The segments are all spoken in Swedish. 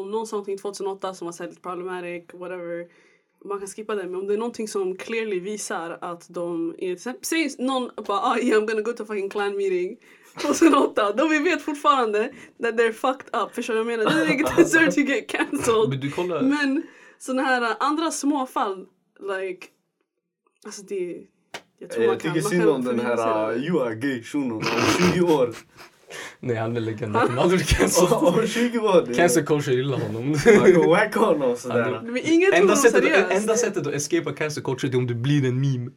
om någon någonting 2008 som var lite problematic, whatever. Man kan skippa det. Men om det är någonting som clearly visar att de... är- Säg någon bara ah, yeah, I'm gonna go to a fucking clan meeting 2008. Då vi vet fortfarande that they're fucked up. Förstår du vad jag menar? They didn't deserve to get cancelled. Men du kollar. Men såna här uh, andra små fall, like... Alltså det... Jag tror Jag man kan, tycker man synd om den här uh, you are gay shunon om 20 år. Nej han är legend. Han kommer aldrig cancel. om 20 år. det är- Cancel culture gillar honom. Man honom sådär. Men ingen tog Enda honom sättet, seriöst. enda sättet att escapa cancel culture är om du blir en meme.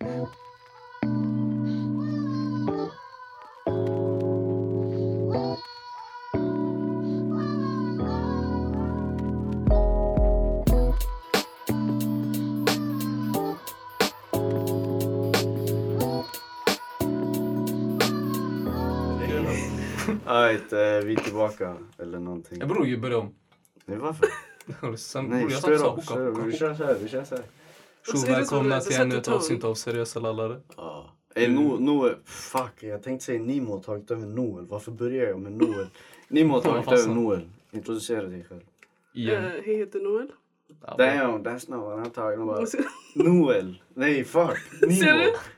Eh, vi är tillbaka. Eller någonting. Jag bror ju börja om. Nej varför? Sen, Nej, jag straight satt up. så straight up. här. Vi kör vi kör. Tjo så är det så välkomna till ännu ett avsnitt av Seriösa lallare. Ja. Ey, no, Noel, fuck, jag tänkte säga Nimo har tagit över Noel. Varför börjar jag med Noel? Nimo har tagit över Noel. Introducera dig själv. Igen. Eh, Hej, heter Noel. Damn, that's not what I'm talking about. You Noel. Nej, fuck. Nimo.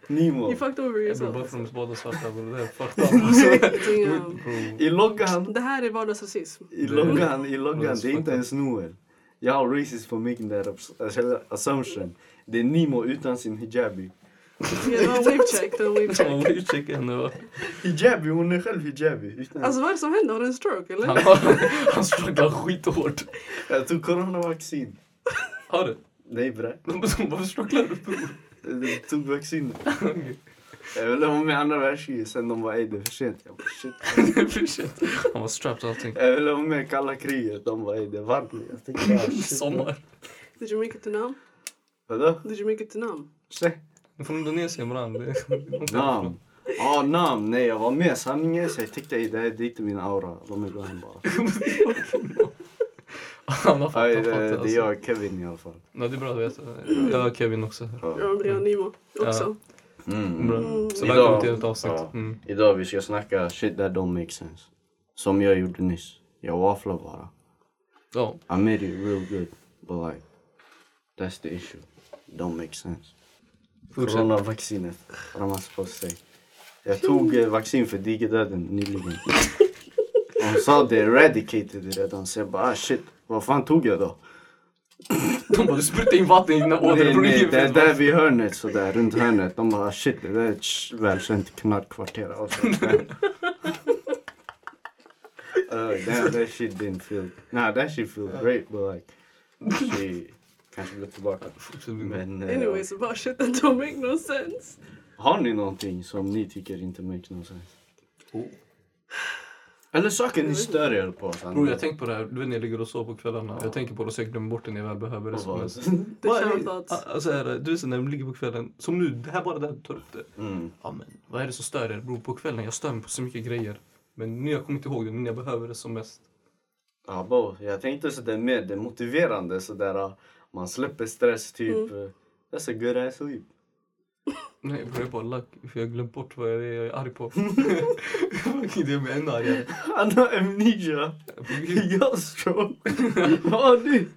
du? Nimo. fucked over bror yourself. för att de båda svarta bror. Det är fucked up. Alltså. I loggan, Det här är vardagsrasism. i loggan, i loggan, det är inte ens Noel. Jag har racist for making that assumption. Det är Nimo utan sin hijabi. Det var en wave check. Det var en wave Ja, check. vi checkar henne va. Hijabi, hon är själv hijabi. Alltså vad är det som händer? Har du en stroke eller? Han, har- han strugglar skithårt. Jag tog coronavaccin. Har du? Nej bre. Varför strugglar du bror? Jag tog vaccin. Jag ville vara med i andra världskriget, sen de bara ey det är för sent. Jag bara shit. För sent. Han var strapped och allting. Jag ville vara med i kalla kriget, de bara ey det är varmt. Jag tänkte ah, shit. Sommar. Did you make it to Nam? Vadå? Did you make it to Nam? Från Indonesien bram. Det är- Nam. Ja nam, nej jag var med. Sanningen är så jag tyckte ey det här är inte min aura. Låt mig gå hem bara. Han har Aj, fattat det, är Alltså. jag och Kevin i alla fall. Ja, det är bra att veta. Jag har Kevin också. Ja. Ja, det är Nimo också. Mm. Bra. Mm. Så Idag- välkommen till ett avsnitt. ja. Mm. Idag vi ska snacka shit that don't make sense. Som jag gjorde nyss. Jag wafflar bara. Ja. I made it real good. But like, that's the issue. Don't make sense. Fortsätt. Coronavaccinet. Jag tog eh, vaccin för digerdöden nyligen. De sa det eradicated det redan. Så jag bara ah shit, vad fan tog jag då? De bara, du sprutar in vatten i dina ådror. Nej, nej, det är där vid hörnet sådär, runt hörnet. De bara shit, det där är ett välkänt knarkkvarter. Alltså, uh, damn, that shit didn't feel... Nah, that shit feel great, but like... She kanske blir tillbaka. Men... eh, Anyways, about shit that don't make no sense. Har ni någonting som ni tycker inte makes no sense? Oh. Eller saker ni stör er på? så Bror jag tänker på det här, du vet när jag ligger och sover på kvällarna. Jag tänker på det så jag glömmer bort det när jag väl behöver det thoughts. Ah, Alltså är det, du vet så när du ligger på kvällen, som nu, det här bara där du tar upp det. Mm. Ja men vad är det som stör er? Bror på kvällen, jag stör mig på så mycket grejer. Men nu har jag kommit ihåg det, när jag behöver det som mest. Ja, bo, jag tänkte sådär mer det motiverande sådär. Man släpper stress typ. uh, That's a good ass sleep. Nej bror jag är bara lack, för jag har glömt bort vad jag är, jag är arg på. Fucking det är mig ännu argare. Han har amnesia. Jag stroke. Vad har du?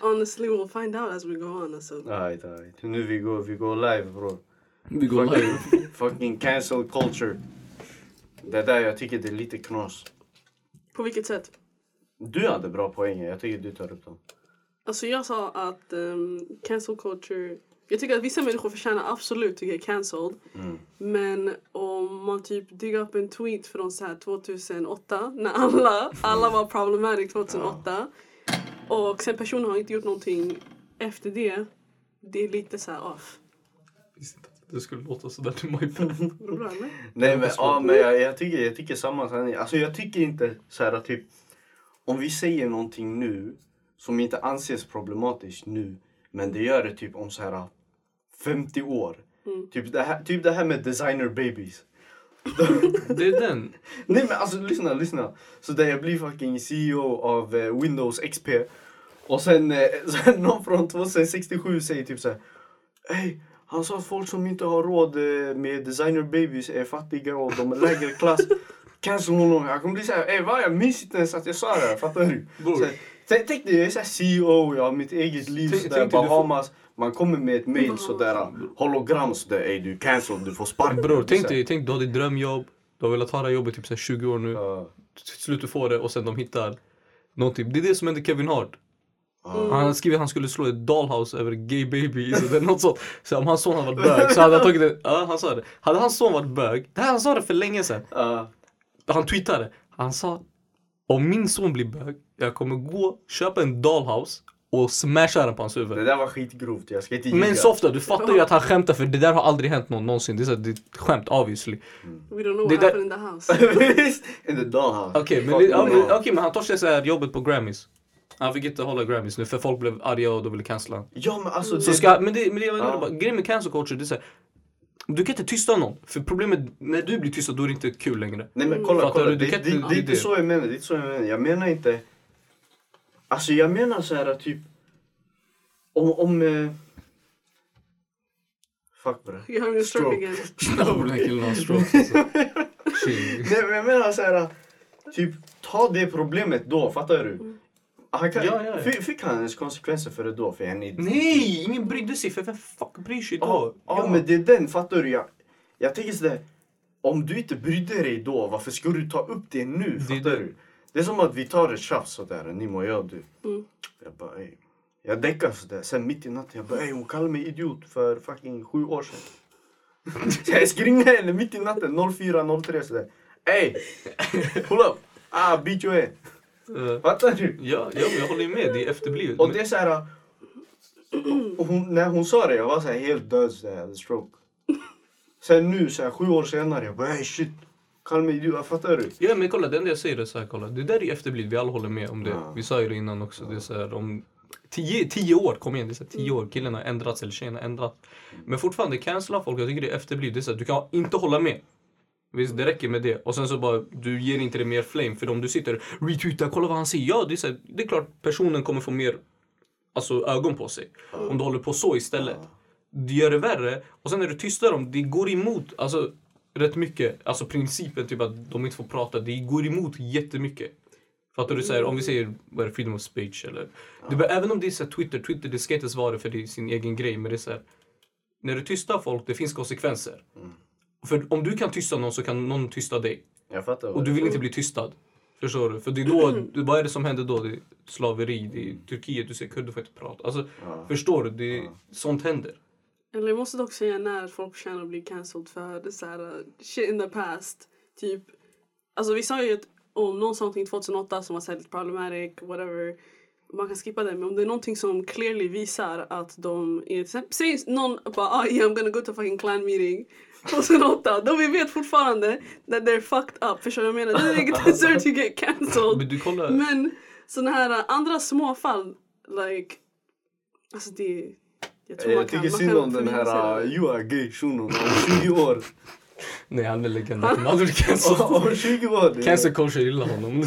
Honestly, we'll find out as we go on. Alltså. Alright, alright. Nu vi går, vi går live bror. Vi går live. Fucking cancel culture. Det där jag tycker det är lite knas. På vilket sätt? Du hade bra poänger, jag tycker du tar upp dem. Alltså jag sa att um, cancel culture... Jag tycker att vissa människor förtjänar absolut att get cancelled. Mm. Men om man typ diggar upp en tweet från så här 2008 när alla, alla var problematic 2008 och sen personen har inte gjort någonting efter det. Det är lite så här off. Det skulle låta sådär till my bad. Är det bra eller? Nej men, ja, men jag, jag, tycker, jag tycker samma. Alltså jag tycker inte så här typ. Om vi säger någonting nu som inte anses problematiskt nu. Men det gör det typ om så här 50 år. Typ, det här, typ det här med designer babies. Det är den. Nej men alltså lyssna, lyssna. Så där jag blir fucking CEO av eh, Windows XP. Och sen, eh, sen någon från 2067 säger typ så här. Hej, han sa att folk som inte har råd eh, med designer babies är fattiga och de är lägre klass. cancel honom. Jag kommer bli såhär, ey vad jag minns inte ens att jag sa det här, fattar du? Tänk tänk dig, jag är såhär CEO, jag har mitt eget liv Tänk- sådär, tänk du får- Bahamas. Man kommer med ett mail sådär, hologram sådär, ey du cancel, du får sparken. Bror, tänk dig, tänk du har ditt drömjobb. Du har velat ha det här jobbet typ så här 20 år nu. ja, Till slut du får det och sen de hittar någonting. Det är det som hände Kevin Hart. ja. Han skrev att han skulle slå ett dollhouse över gay baby. Så det är något sånt. Så om hans son hade varit bög så hade han tagit det. Ja, han sa det. Hade hans son varit bög. Det här, han sa det för länge sedan. Ja. Han tweetade. Han sa om min son blir bög, jag kommer gå, köpa en dollhouse och smasha den på hans Det huvud. där var skitgrovt, jag ska inte ljuga. Men Softa, du fattar ju att han skämtar för det där har aldrig hänt någon någonsin. Det är, så, det är ett skämt obviously. We don't know Det what där- happened in the house. In the dollhouse. Okej, men, det- no. men, okej, men han torskade så här jobbet på Grammys. Han fick inte hålla Grammys nu för folk blev arga och de ville cancella. Ja men alltså, Så det- ska, men det, men det, Ja. bara, grejen med cancel culture det är så här, Du kan inte tysta någon. För problemet, när du blir tystad då är det inte kul längre. Nej men kolla, kolla. du? Du Det, kan det, det, det är inte det. så jag menar. Det är inte så jag menar. Jag menar inte... Alltså jag menar så här typ... Om... om eh... Fuck bre. You're having a stroke, again. Den här killen har stroke alltså. Nej men jag menar så här... Typ, ta det problemet då, fattar du? Han kan, Ja, ja, ja. Fick, fick han ens konsekvenser för det då? För är Nej, ingen brydde sig för vem fuck bryr sig Ja, då? ja, men det är den, fattar du? Jag, jag tänker sådär, om du inte brydde dig då, varför ska du ta upp det nu? Fattar det. du? Det är som att vi tar ett tjafs sådär, Nimo och jag du. Mm. Jag bara, ey. Jag däckar sådär, sen mitt i natten, jag bara, ey hon kallade mig idiot för fucking sju år sedan. Så jag ska ringa henne mitt i natten, 04.03 sådär. Ey! Pull up! Ah, beat your head. Eh, Fattar du? ja, ja, jag håller med. Det är efterblivet. Och det är såhär... Hon, när hon sa det, jag var så här helt död hade stroke. Sen nu, så här, sju år senare, jag bara hey shit. Idiot, fattar du? Ja men kolla, det enda jag säger är så här, kolla. Det där är ju efterblivet, vi alla håller med om det. Ja. Vi sa ju det innan också. Det är så här, om tio, tio år, kom igen, det är så här, tio år. Killen har ändrats eller tjejen har ändrats. Men fortfarande, cancella folk, jag tycker det är efterblivet. Det är så här, du kan inte hålla med. Visst, det räcker med det. Och sen så bara, du ger inte det mer flame. För om du sitter retweetar, kolla vad han säger. Ja, det är, så här, det är klart personen kommer få mer alltså, ögon på sig. Om du håller på så istället. Det gör det värre. Och sen när du tystar dem, det går emot alltså, rätt mycket. Alltså principen typ att de inte får prata, det går emot jättemycket. Fattar du? Så här, om vi säger vad är det, freedom of speech eller... Det, bara- även om det är så här, Twitter, Twitter det ska inte svara för det är sin egen grej. Men det är så här, när du tystar folk, det finns konsekvenser. För om du kan tysta någon så kan någon tysta dig. Jag fattar. Och du vill inte bli tystad. Förstår du? För det är då, det- vad är det som händer då? Det är slaveri, det är Turkiet, du ser kurder får inte prata. Alltså, Ja. förstår du? Det är, Sånt händer. Eller jag måste dock säga när folk förtjänar att bli cancelled för så här, uh, shit in the past. Typ, alltså vi sa ju att om någon sa någonting 2008 som var lite problematic, whatever. Man kan skippa det, men om det är någonting som clearly visar att de... är- Säg någon bara ah, yeah, I'm gonna go to fucking clan meeting 2008. Då vi vet fortfarande that they're fucked up. Förstår du vad jag menar? They deserve to get cancelled. Men du kollar. Men såna här uh, andra små fall, like... Alltså det... Jag tror Eh, man Jag tycker synd om den här uh, are gay shunon om 20 år. Nej han är legend. Han aldrig cancel. Om 20 år. det- Cancel culture gillar honom.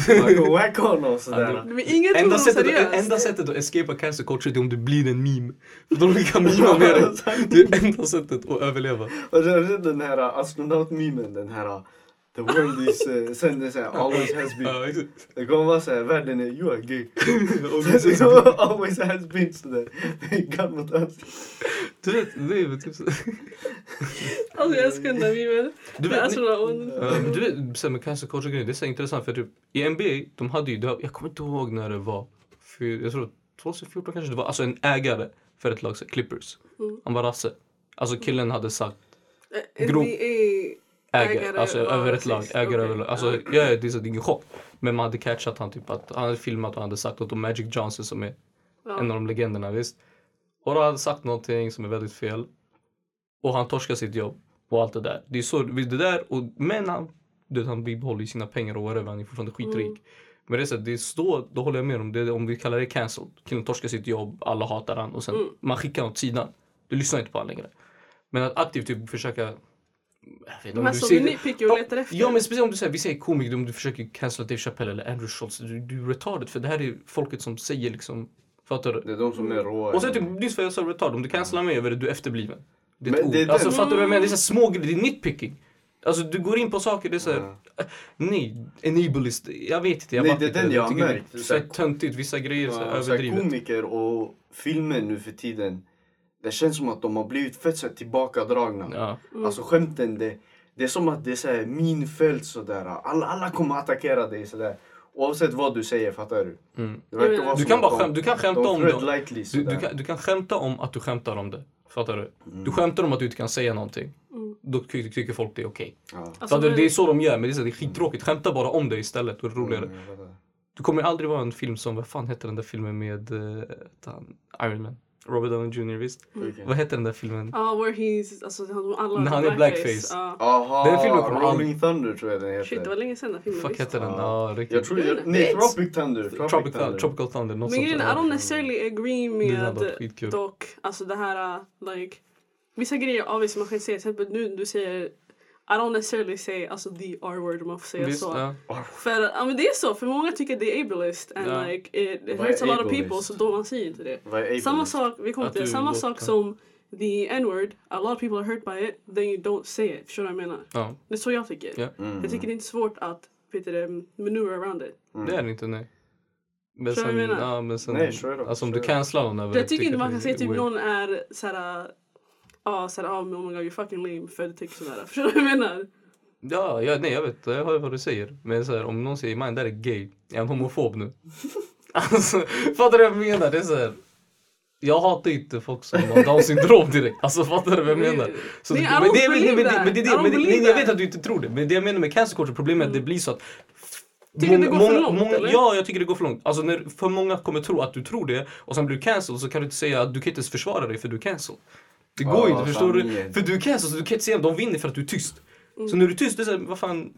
Wacka honom sådär. Men ingen tog enda, sättet, enda sättet att escapa cancel culture är om du blir en meme. För då kan mima med dig. Det är enda sättet att överleva. Och du har sett den här uh, astronaut-memen, den här uh, The world is, uh, sen det såhär always has been. Det kommer vara såhär, världen är you are gay. Det always has been sådär. Gadd mot öst. Du vet, det är väl typ så. Alltså jag älskar den där memen. Du Det vet, är. Ja, men du vet, så här med cancel culture grejer, det är så intressant för typ i NBA, de hade ju, jag kommer inte ihåg när det var, för jag tror 2014 kanske det var, alltså en ägare för ett lag, Clippers. Mm. Han var rasse. Alltså killen hade sagt Grov- NBA ägare, Ägare, alltså över ett lag, ägare Okej, över lag. Alltså ja. det är det är ingen chock. Men man hade catchat han typ att han hade filmat och han hade sagt något om Magic Johnson som är ja. en av de legenderna visst. Och då hade han sagt någonting som är väldigt fel. Och han torskar sitt jobb och allt det där. Det är så, det där och, men han, du vet, han bibehåller ju sina pengar och whatever, han är fortfarande skitrik. Mm. Men det är så, det står, då håller jag med om det, om vi kallar det cancelled. Killen torskar sitt jobb, alla hatar han och sen Mm. man skickar honom åt sidan. Du lyssnar inte på honom längre. Men att aktivt typ försöka vet inte, om Men du som ser- du nitpicker och letar efter. Ja men speciellt om du säger, vi säger komiker, om du försöker cancella Dave Chappelle eller Andrew Schultz. Du, du är retarded för det här är folket som säger liksom, fattar du? Det är de som är råa. Och sen typ, nyss vad jag sa retard, om du cancelar mig över det, du är efterbliven. Det är Men ett ord. det är alltså den- fattar du vad jag menar? Det är så små grejer, det är nitpicking. Alltså du går in på saker, det är såhär, Ja. nej, enableist, jag vet inte, jag Nej, det är inte. den jag har märkt. Det är töntigt, vissa grejer Ja, så här, överdrivet. komiker och filmer nu för tiden. Det känns som att de har blivit fett så här tillbakadragna. Ja. Alltså skämten, det, det är som att det är så här minfält sådär. Alla, alla kommer attackera dig sådär. Oavsett vad du säger, fattar du? Mm. Det Du kan att bara de- skäm, du kan skämta de om det. lightly Du, kan, du kan skämta om att du skämtar om det. Fattar du? Mm. Du skämtar om att du inte kan säga någonting. Mm. Då ty- tycker folk det är okej. Ja. Alltså, Det är så de gör, men det är, så, det är skittråkigt. Skämta bara om det istället, och det är roligare. Mm, jag fattar. Du kommer aldrig vara en film som, vad fan heter den där filmen med uh, Iron Man? Robert Downey Jr. visst? Okej. Vad heter den där filmen? Ja, where he's, alltså han alla När han är blackface. Ja. Aha, Den filmen kommer Rolling Thunder tror jag den heter. Shit, det var länge sedan den filmen Fuck visst. heter den? Ja. Riktigt. Jag tror jag, nej. Tropic Thunder. Tropic, Tropic, Thunder. Tropical Thunder, något Men grejen är, I don't necessarily agree med dock, alltså det här, uh, like, vissa grejer obviously man kan säga, till exempel nu du säger I don't necessarily say alltså the R-word om man får säga Visst, så. ja. För ja, men det är så, för många tycker det är ableist and Ja. like it, it hurts a lot of people så då man säger inte det. Samma sak, vi kommer till det, du samma låter- sak som the n-word, a lot of people are hurt by it, then you don't say it. Förstår du vad jag menar? ja. Det är så jag tycker. Ja. Mm. Jag tycker det är inte svårt att vet du, maneuver around it. Mm. Det är det inte, nej. Men Förstår du sen, vad jag menar? ja, men sen, Nej, up, alltså om du straight up. cancelar någon över Jag det, tycker inte man kan säga typ weird. någon är såhär, ja såhär, men oh my god you're fucking lame för du tycker sådär. Förstår du vad jag menar? Ja, ja, nej jag vet, jag hör vad du säger. Men så här, om någon säger man där är gay, jag är en homofob nu. alltså, fattar du vad jag menar? Det är så här, jag hatar inte folk som har down syndrom direkt. Alltså fattar du vad jag menar? Så Nej, det- men det- men det- men det- men det men det- Jag vet att du inte tror det. Men det jag menar med cancer culture, problemet är att det blir så att Tycker du det går för långt, eller? Ja, jag tycker det går för långt. Alltså när för många kommer tro att du tror det och sen blir du cancelled så kan du inte säga att du kan inte ens försvara dig för du är cancelled. Det går Ja, inte, förstår du? För du är cancelled så du kan inte säga att de vinner för att du är tyst. Mm. Så när du är tyst, det är så här, vad fan.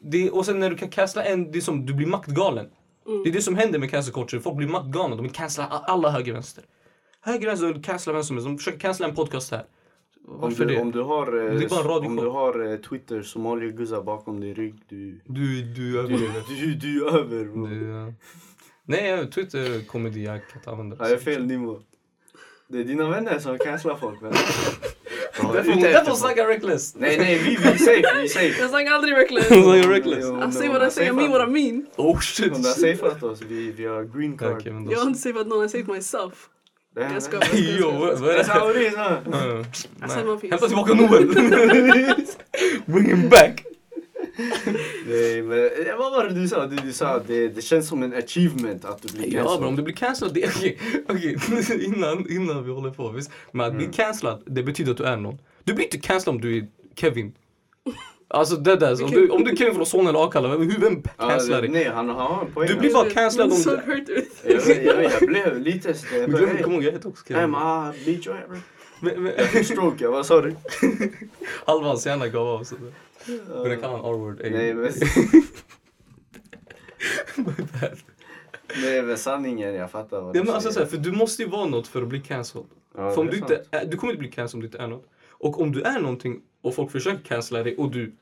Det, och sen när du kan cancella en, det är som du blir maktgalen. Mm. Det är det som händer med cancel culture, folk blir maktgalna. De vill cancella alla höger vänster. Höger vänster vill cancella vem som helst. De försöker cancella en podcast här. Om Varför du, det? om du har, eh, Det är bara en radioshow. om du har eh, Twitter Somalia-guzzar bakom din rygg, du, Du, du överdriver. du, du är över. Du, ja. Nej, Twitter komedi, jag kan inte använda Ja, jag är fel nivå. Det är dina vänner som cancelar folk. Men... Ja, Därför ute därför efter snacka reckless. Nej, nej, vi, vi är safe, vi är safe. Jag snackar aldrig reckless. Snacka reckless. I say what I say, I mean what I mean. Oh shit. De har safeat oss, vi, vi har green card. Okej, men Jag har då... inte sagt någon, I say it myself. Det här- Jag skojar, jag skojar, jag Jo, skojar. vad är Det är så det? här det är, så här. Ja. Alltså, man finns. Hämta tillbaka Noel. Bring him back. Nej, men eh, vad var det du sa? Du, du sa att det, det känns som en achievement att du blir Ja, cancelled. men om du blir cancellad, det okej. okej, innan, innan vi håller på. Visst? Men att bli cancellad, det betyder att du är någon. Du blir inte cancellad om du är Kevin. Alltså det där, så om du, om du är Kevin från Solna eller Akalla, vem Ja, cancellar dig? Nej, han har en poäng. Du blir alltså. bara cancellad om du... jag, jag, jag blev lite bara, Glöm, kom ihåg, jag heter också Kevin. Bro. Men- men- Jag fick stroke, jag vad sa du? Halva hans hjärna gav av sig. Började kalla han R-word. Nej men, nej men sanningen, jag fattar vad Ja, du men alltså, säger. såhär, för du måste ju vara något för att bli cancelled. Ja, för om du, inte är, du kommer inte bli cancelled om du inte är något. Och om du är någonting och folk försöker cancella dig och du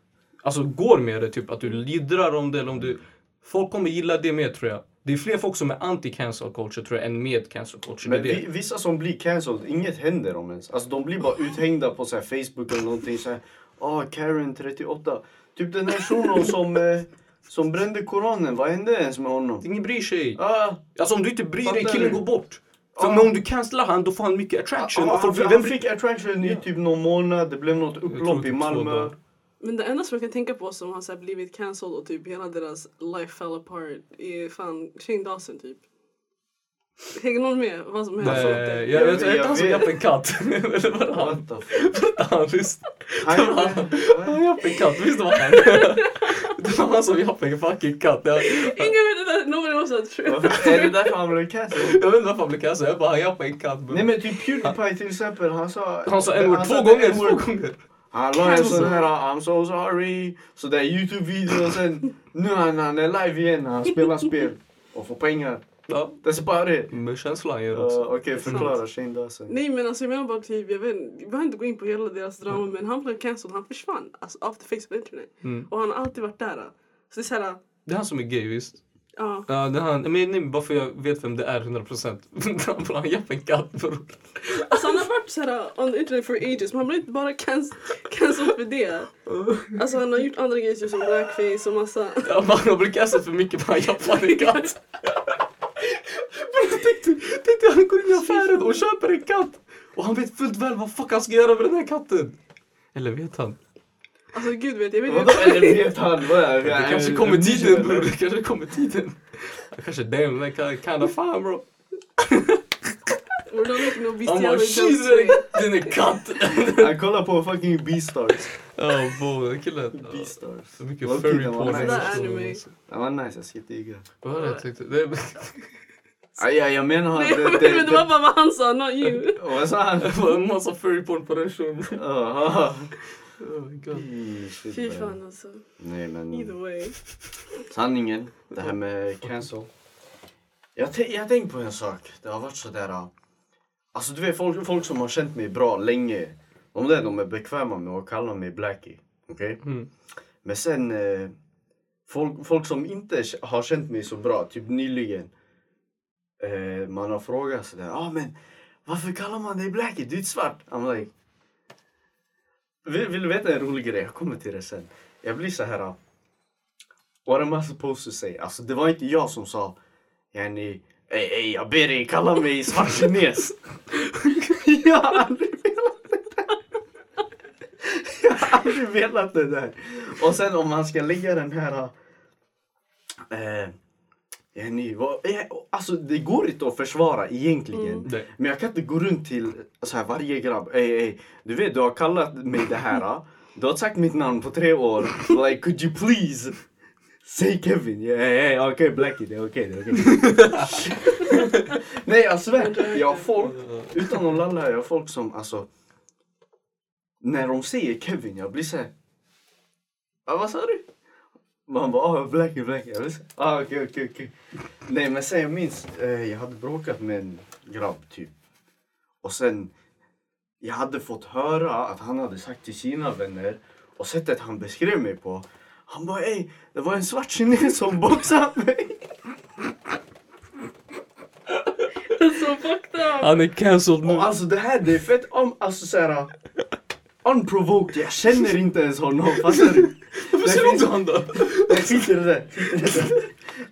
alltså, går med det, typ att du liddrar om det eller om du... Folk kommer gilla det mer tror jag. Det är fler folk som är anti-cancel culture tror jag än med cancel culture. Men vi, vissa som blir cancelled, inget händer om ens. Alltså de blir bara uthängda på så här, Facebook eller någonting såhär. Åh, Karen 38. Typ den här shunon som, eh, som brände koranen, vad hände ens med honom? Ingen bryr sig. Ah, Alltså om du inte bryr dig, Fattar killen du? går bort. För Ja. men om du cancelar han, då får han mycket attraction. ah, och folk, han, vem han bryr fick attraction i typ någon månad, det blev något tror upplopp typ i två Malmö. dagar. Men det enda som jag kan tänka på som har så här blivit cancelled och typ hela deras life fell apart är fan Shane Dawson typ. Hänger någon med vad som händer? Nej, Alltså, jag, jag- jag, jag, jag, han som jappade en katt. Eller var det han? Fuck? Han lyssnade. Han jappade en katt, visst var han? Det var han som jappade en fucking katt. Jag, Ingen vet det där, nobody knows that. Varför- Är det därför han blev cancelled? jag vet inte varför han blev cancelled, jag bara han jappade en katt. Nej men typ Pewdiepie till exempel, han sa... Han sa n-word två gånger, två gånger. Han la en sån här I'm so sorry, så där Youtube-video och sen nu han, han är live igen, han spelar spel och får pengar. Ja, That's about it. med känslan gör Uh, också. Okej, förklara Shane Dawson. Nej men alltså jag menar bara typ, jag vet vi behöver inte gå in på hela deras drama men han blev cancelled, han försvann. Alltså off the face of internet. Mm. Och han har alltid varit där. Så det är såhär, Det är han som är gay visst? ja. Ja, det han. Men nej, bara för jag vet vem det är 100%. Han jappade en katt bror. Alltså han har varit såhär on the internet for ages men han blev inte bara canc- cancelled för det. Alltså han har gjort andra grejer typ som blackface och massa... Ja, man har blivit kastad för mycket på en japansk katt. Tänk dig han går in i affären och köper en katt. Och han vet fullt väl vad fuck han ska göra med den här katten. Eller vet han? Alltså gud vet jag vet Vadå inte. eller vet han? Vad är Det kanske kommer tiden bror, det kanske kommer tiden. Han kanske damn that kind of fan bro. Han bara shit today. den är katt. Han kollar på fucking Beastars. Ja bo, den killen. Beastars. Så mycket furry den porn. anime. Det var nice, jag ska. Vad var det jag tyckte? Det Ja, ja, jag menar Nej, det, men det, det var bara vad han sa, not you. Vad sa han? det var en massa furry porn på den showen. Oh god. Fy fan alltså. Nej men Either way. sanningen, det här med cancel. Jag, jag tänkte på en sak. Det har varit sådär. äh, Alltså du vet folk, folk som har känt mig bra länge. De där de är bekväma med att kalla mig Blackie. Okej? Mm. Men sen eh, folk, folk som inte har känt mig så bra, typ nyligen. Eh, man har frågat sådär, ah, men varför kallar man dig Blackie? Du är svart. I'm like, vill, vill du veta en rolig grej? Jag kommer till det sen. Jag blir så här. What am I supposed to say? Alltså det var inte jag som sa, yani, ey, ey jag ber dig kalla mig svart kines. jag har aldrig velat det där. Jag har aldrig velat det där. Och sen om man ska lägga den här... Eh, yani, vad, eh, alltså det går inte att försvara egentligen. Mm. Nej. Men jag kan inte gå runt till så här, varje grabb. Ey, ey, du vet du har kallat mig det här. ah. Du har sagt mitt namn på tre år. Like could you please say Kevin? Yeah, yeah, okej Blackie, det är okej. det är okej. Nej jag svär. Jag har folk, utan att lalla, jag har folk som alltså. När de säger Kevin, jag blir såhär. Ah, vad sa du? Man bara, ah, Blackie, Blackie. Jag här, ah, okej, okej, okej. Nej men sen jag minns, eh, jag hade bråkat med en grabb typ. Och sen, jag hade fått höra att han hade sagt till sina vänner och sättet han beskrev mig på. Han bara, ey, det var en svart kines som boxade mig. Så fucked up. Han är cancelled nu. Och alltså det här, det är fett om, alltså såhär. Unprovoked, jag känner inte ens honom, fattar du? Varför ser du finns- inte han då? Det finns det där.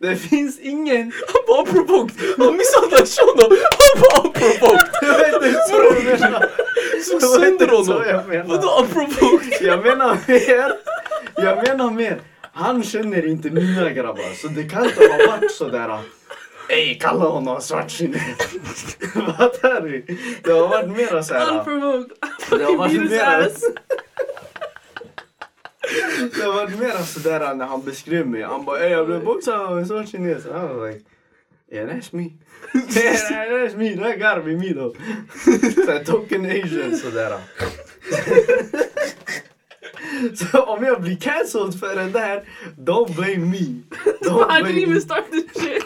Det finns ingen... Han var unprovoked! Han misshandlade honom! Han var unprovoked! Jag vet inte så jag menar. Såg sönder honom! Vadå unprovoked? Jag menar mer. Jag menar mer. Han känner inte mina grabbar så det kan inte ha varit sådär. Ey, kalla honom svart kines. Fattar du? Det har varit mera såhär. Unprovoked. Det har varit mera. Det har varit mera sådär när han beskrev mig. Han bara jag blev boxad av en svart kines. Han var like yeah that's me. yeah that's me. That gotta be me though. Såhär token asian sådär. Så om jag blir cancelled för den där, don't blame me. Don't I didn't even start this shit.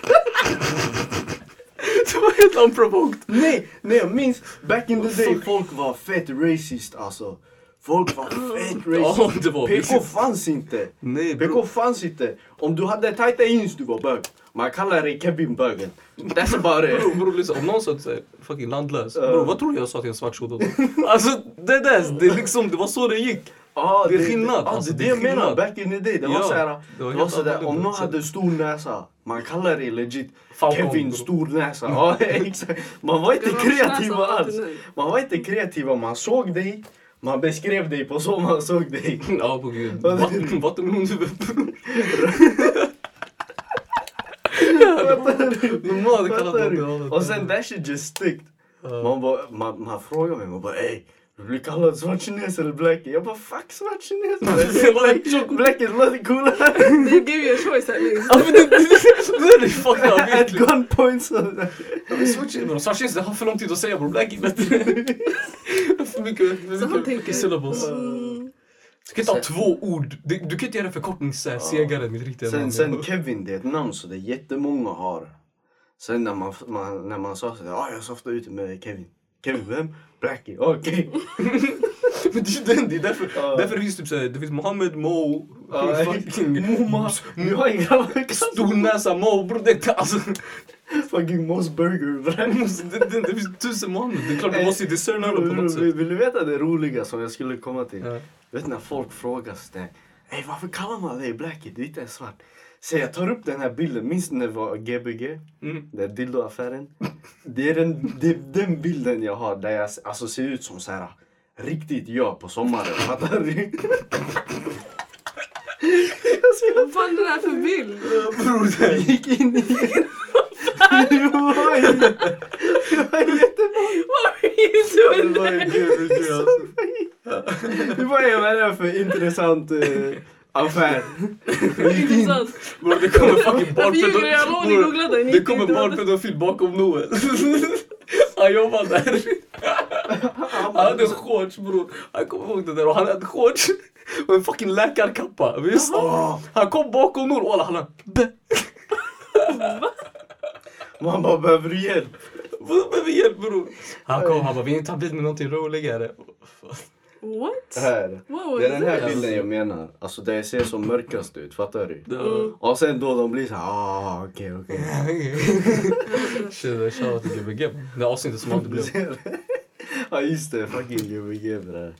Det var helt unprovoked. Nej, nej jag minns back in the day folk var fett racist alltså. Folk var fett Ja, racist. det var PK fanns inte. Nej PK fanns inte. Om du hade tajta jeans du var bög. Man kallar dig Kevin bögen. That's about it. bror lyssna, om någon sa att säga fucking landlös. Ja. Bror vad tror du jag sa till en svart shudo då? Alltså det där, det liksom, det var så det gick. Ah, Det är skillnad, Ah, alltså, det det det jag menar. Back in the day. Det var Ja, såhär. det Det var var helt sådär. Om någon hade stor näsa. Man kallar det legit Falcon, Kevin bro. stor näsa. Ja exakt. Man var inte Det var näsan, alls. Man var inte kreativa. Man såg dig. Man beskrev dig på så man såg dig. Ja på gud. Vad- Vatten- Vattenmelonshuvud bror. Normalt hade kallat Fattar någon du? det hållet. Och sen that shit just sticked. Man, bara, man, man frågar mig, man bara du blir kallad svart kines eller blackie? Jag bara fuck svart kines man. Black- Black is lite coolare. They gave you a choice that means. Ja men det, är det fucked up At egentligen. gunpoint sådär. Svartjeans, det har för lång tid att säga bror. Black är bättre. För mycket, för mycket syllables. Mm. Du kan inte ha två ord. Du, du kan inte göra förkortning såhär segare mitt riktiga Sen, namn. sen Kevin, det är ett namn så det är jättemånga har. Sen när man, man, när man sa sådär, ah, jag softar ute med Kevin. Kevin vem? Blackie, okej. Men det är den, det är därför, Ja. därför det finns typ såhär, det finns Mohammed, Mo, Ja, fucking Moma. Nu har jag grabbar Stornäsa Mo bror. Det, är- alltså, Fucking Moss Burger. det, det, det finns tusen Mohammed. Det är klart du måste ju discerna dem på något sätt. vill du veta det roliga som jag skulle komma till? Ja. Vet när folk frågar sig Ey varför kallar man dig Blackie? Du är inte ens svart. Så jag tar upp den här bilden, minns ni när det var Gbg? Mm. Den dildoaffären. Det är den, det är den bilden jag har där jag alltså, ser ut som så här riktigt jag på sommaren. Fattar du? Vad fan är det här för bild? Bror, jag gick in i... Det var det var jättebra. What are you doing Det there? kul, alltså. Det vad det är för intressant eh, affär. Intressant. Bror det kommer fucking. Ni Det kommer barnpedofil bakom Noel. Han jobbar där. Han hade shorts bror. Han kommer ihåg det där och han hade shorts och en fucking läkarkappa. Visst? Han kom bakom Noel och alla han. Man bara, behöver du hjälp? Vadå behöver hjälp bror? Han kom han bara vill ni ta bild med någonting roligare? What? Här. What was Det är den här this? bilden jag menar. Alltså det ser som mörkast ut, fattar du? Ja. Och sen då de blir så här, ah okej okej. Shit, shoutout till Gbg. Det avsnittet som aldrig blev. Ja just det, fucking Gbg bre.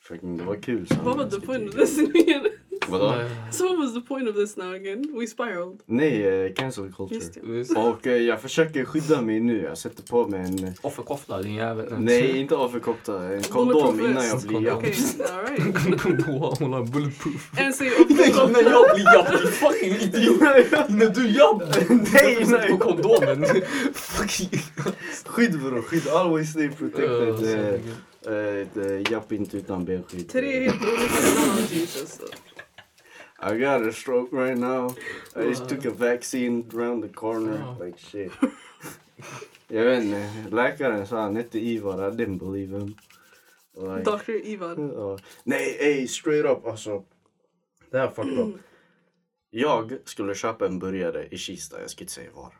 Fucking det var kul. Was the point of this again? Vadå? So what was the point of this now again? We spiraled. Nej, eh, cancel culture. Just det. Visst? Och eh, jag försöker skydda mig nu. Jag sätter på mig en... eh, Offerkofta din jävel. Nej, inte offerkofta. En kondom Bulletproof innan jag vest. blir Kondom. japp. Okay, alright. Hon har bulletproof. So Nej, när jag blir jabb, din fucking idiot! När du är jabb! Nej, Jag nej. på kondomen. Fucking... Skydd bror, skydd. Always stay protected. Ja, Eh, så- eh, Japp inte utan benskydd. Tre helt olika analogies. I got a stroke right now. I just took a vaccine around the corner. Ja. Like shit. jag vet inte. Läkaren sa han hette Ivar. I didn't believe him. Like, Dr. Ivan. Ja. Nej, ey, straight up alltså. Det här är fucked up. Jag skulle köpa en burgare i Kista, jag ska inte säga var.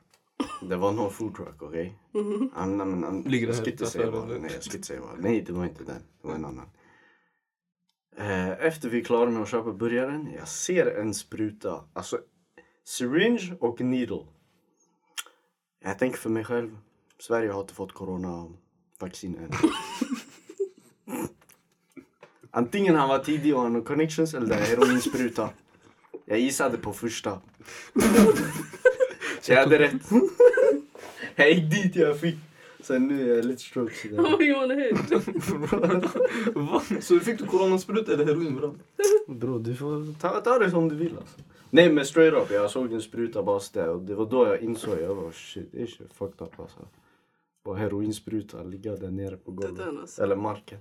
Det var någon food truck, okej? Jag ska inte säga utanför, var. eller? Nej, jag ska inte säga var. Nej, det var inte den. Det var en annan. Eh, Efter vi är klara med att köpa burgaren, jag ser en spruta. Alltså, syringe och needle. Jag tänker för mig själv. Sverige har inte fått coronavaccin än. Antingen han var tidig och han har connections eller det är heroinspruta. Jag gissade på första. Så jag hade rätt. Jag gick dit jag fick. Sen nu är jag lite stroke. så. Oh, you wanna hit? Va? Så fick du coronaspruta eller heroin bror? Bro, du får ta, ta det som du vill alltså. Nej men straight up, jag såg en spruta bara där och det var då jag insåg, jag var shit, det är shit fucked up alltså. Bara heroinspruta, ligga där nere på golvet. alltså. Eller marken.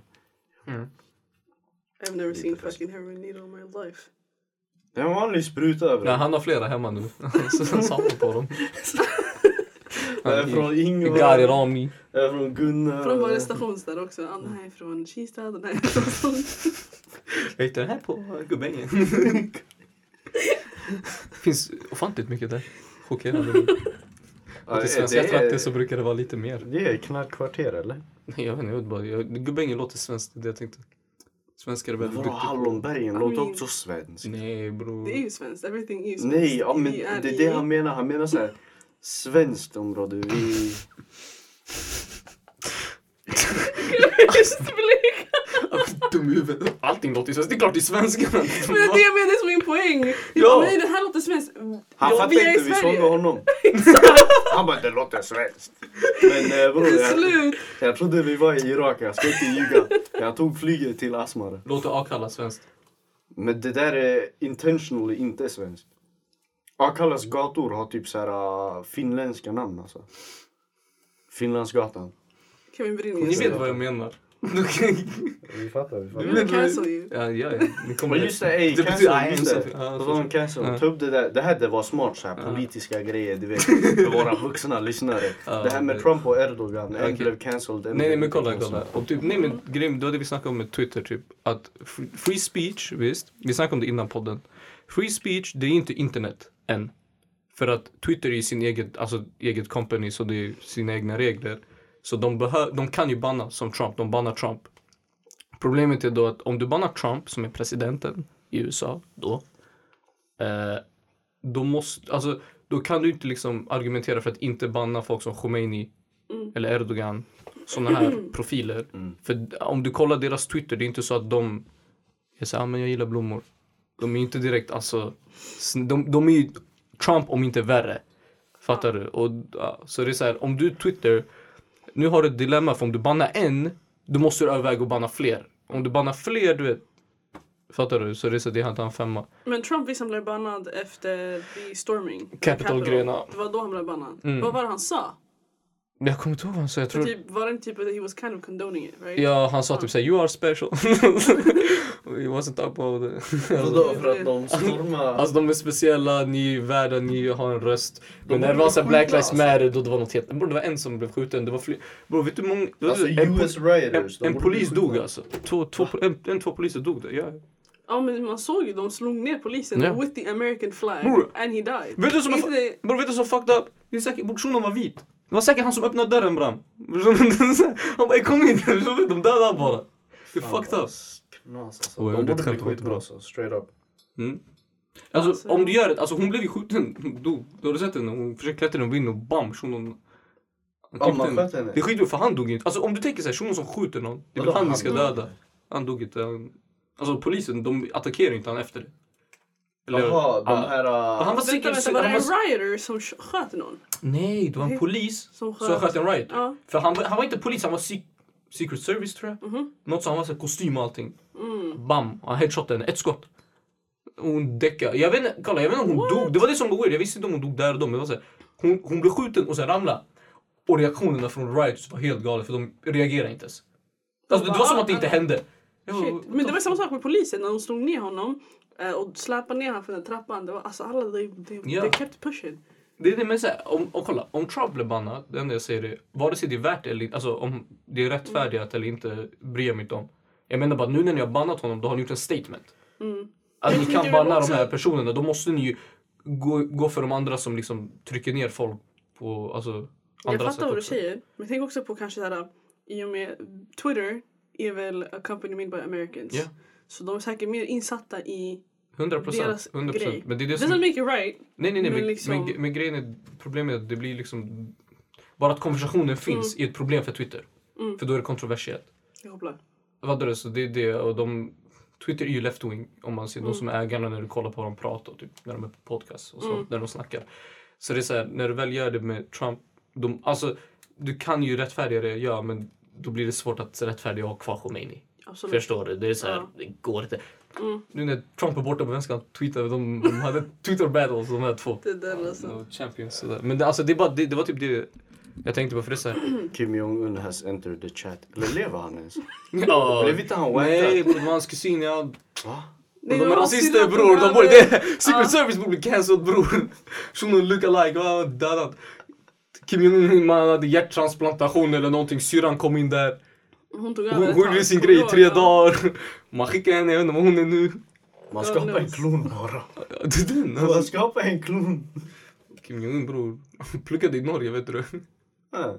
I've never seen fucking heroin needle in my life. Det är en vanlig spruta bro. Nej, han har flera hemma nu. Så han samlar på dem. Det är från Ingvar, Gari Rami. det är från Gunnar. Från varje station där också. Ah, Den här är från Kista, den här är från... Jag hittade den här på Gubbängen. finns ofantligt mycket där. Chockerande. Ja, till det- svenska det är- trakter så brukar det vara lite mer. Det är knarkkvarter eller? Nej, jag vet inte, jag vet bara, jag, Gubbängen låter svenskt, det är det jag tänkte. Svenskar är väldigt duktiga. Hallonbergen låter mean- också svenskt. Nej bror. Det är ju svenskt. Everything ju svenskt. Nej, ja, men det är det han menar. Han menar såhär svenskt område. Vi... Blick. Dum i huvudet. Allting låter ju svenskt. Det är klart det är svenska. Men det är det jag menar som min poäng. Ja. Ja. Nej, det här låter svenskt. Han ja, fattar inte, vi sålde honom. Han bara, det låter svenskt. Men eh, bror, jag, slut. jag trodde vi var i Irak. Jag ska inte ljuga. Jag tog flyget till Asmara. Låter Akalla svenskt. Men det där är intentionally inte svenskt. Akallas gator har typ så här uh, finländska namn alltså. Finlandsgatan. Kevin Ni Brynäs. vet vad jag menar. Vi fattar, vi Vi vill cancel you. Ja, ja, ja. Ni kommer Men just det, ey, Det cancel, just det. ja, cancel, Ja. ta upp det där. Det här det var smart så här, Ja. politiska grejer, du vet. För våra vuxna lyssnare. Ja, det här med Trump och Erdogan, en Okej. blev cancelled, Nej, nej blev men kolla, cancelled. kolla. Och typ, nej men grejen, det var det vi snackade om med Twitter typ. Att free, free speech, visst. Vi snackade om det innan podden. Free speech, det är inte internet än. För att Twitter är ju sin eget, alltså eget company så det är sina egna regler. Så de, behö- de kan ju banna som Trump, de bannar Trump. Problemet är då att om du bannar Trump som är presidenten i USA då. Eh, då måste, alltså då kan du inte liksom argumentera för att inte banna folk som Khomeini eller Erdogan. Sådana här profiler. För om du kollar deras Twitter, det är inte så att de är så ah, men jag gillar blommor. De är inte direkt alltså, de, de är ju Trump om inte värre. Fattar du? Och, så det är så här, om du Twitter, nu har du ett dilemma för om du bannar en, då måste du överväga att banna fler. Om du bannar fler, du vet, fattar du? Så det är så det inte en femma. Men Trump visst han blev bannad efter the storming. Capitol-grejen, ja. Det var då han blev bannad. Mm. Vad var det han sa? Jag kommer inte ihåg vad han sa, jag tror... Typ, var det inte typ att he was kind of condoning it, right? Ja, han sa typ såhär you are special. We wasn't about it. Vadå för att de stormar? Alltså de är speciella, ni är värda, ni har en röst. Men De när det var såhär Black Lives alltså. Matter då det var något helt... Bro, det var en som blev skjuten, det var fler. Bro vet du hur många... det var Alltså en, po- US rioters. en polis dog alltså. Två, två, en, en, två poliser dog där. Ja. Ja men man såg ju, de slog ner polisen Ja. with the American flag. Bror. And he died. Vet du som Bro vet du som fucked up? Det är säkert, bro shunon var vit. Det var säkert han som öppnade dörren bram. Han bara kom in, de han bara. Det är fucked up. Knas alltså. De borde bli skitbra alltså. Straight up. Mm. Alltså, Alltså- om du gör det, alltså hon blev ju skjuten, hon dog. Du har du sett henne? Hon försökte klättra in och och bam, shunon. Ja, man sköt henne. Det är skitbra för han dog inte. Alltså om du tänker såhär, shunon som skjuter någon. Det är väl han vi han ska döda. Han dog inte. Han- Alltså polisen, de attackerar inte han efter det. Jaha, de Ja. här... Han var Uh, Vänta, vänta, var det han en rioter som sk- sköt någon? Nej, det var en polis Som som sköt en riot. Ja. För han, var- han var inte polis, han var sec- Secret Service tror jag. Mhm. Något som han var så kostym och allting. Mm. Bam, han headshotade henne. Ett skott. Hon däckade. Jag vet inte, kolla, jag vet inte om hon dog. Det var det som var weird. Jag visste inte om hon dog där och då. Men det var så här, hon, hon blev skjuten och sen ramlade. Och reaktionerna från riots var helt galet för de reagerade inte ens. Alltså, det var som att det inte hände. Bara, Shit. what Men det var samma sak med polisen när de slog ner honom och släpade ner honom för den trappan. Det var alltså alla, they, they, Ja. they kept pushing. Det är det men så här, om, och kolla, om Trump blir bannad, det enda jag säger är, vare sig det är värt det eller inte, alltså om det är rättfärdigt eller inte, bryr jag mig inte om. Jag menar bara, nu när ni har bannat honom, då har ni gjort en statement. Mm. Att ni det kan banna de här personerna, då måste ni ju gå, gå för de andra som liksom trycker ner folk på, alltså, Jag andra fattar vad du säger. Men tänk också på kanske såhär, i och med Twitter är väl a company made by Americans. Ja. Så de är säkert mer insatta i 100 procent. deras 100 grej. Men det är det Doesn't som... make it right. Nej, nej, nej. men Men, liksom- men, men grejen är, problemet är att det blir liksom... Bara att konversationen finns är ett problem för Twitter. Mm. För då är det kontroversiellt. Jag hoppas. Vad är det? Så det är det. Och de, Twitter är ju left-wing om man ser Mm. de som är ägarna när du kollar på dem prata och typ när de är på podcast och så, Mm. när de snackar. Så det är så här, när du väl gör det med Trump, de, alltså du kan ju rättfärdiga det, ja men då blir det svårt att rättfärdiga och ha kvar Khomeini. Absolut. Förstår du? Det är så här, Ja. det går inte. Mm. Nu när Trump är borta på vänster tweetade, de, de hade Twitter battles de här två. Det är den alltså. Och Champions sådär. Men det, alltså, det, bara, det, det var typ det jag tänkte på för det så här. Kim Jong-Un has entered the chat. Eller lever han ens? Ja, Blev inte han Nej wankad? bror, var hans kusin. Ja, Va? Nej, de det är rasister bror. De borde, det, Secret Ja. Service borde bli cancelled bror. Shunon look alike. Ja, dödad. Kim Jong-Un man hade hjärttransplantation eller någonting. Syrran kom in där. Hon tog över hon gjorde sin grej i tre dagar. Man skickar henne, jag vet inte vad hon är nu. Man skapar en klon bara. Det är den. Man Alltså. skapar en klon. Kim Jong-Un bror. Pluggade i Norge vet du. Ja.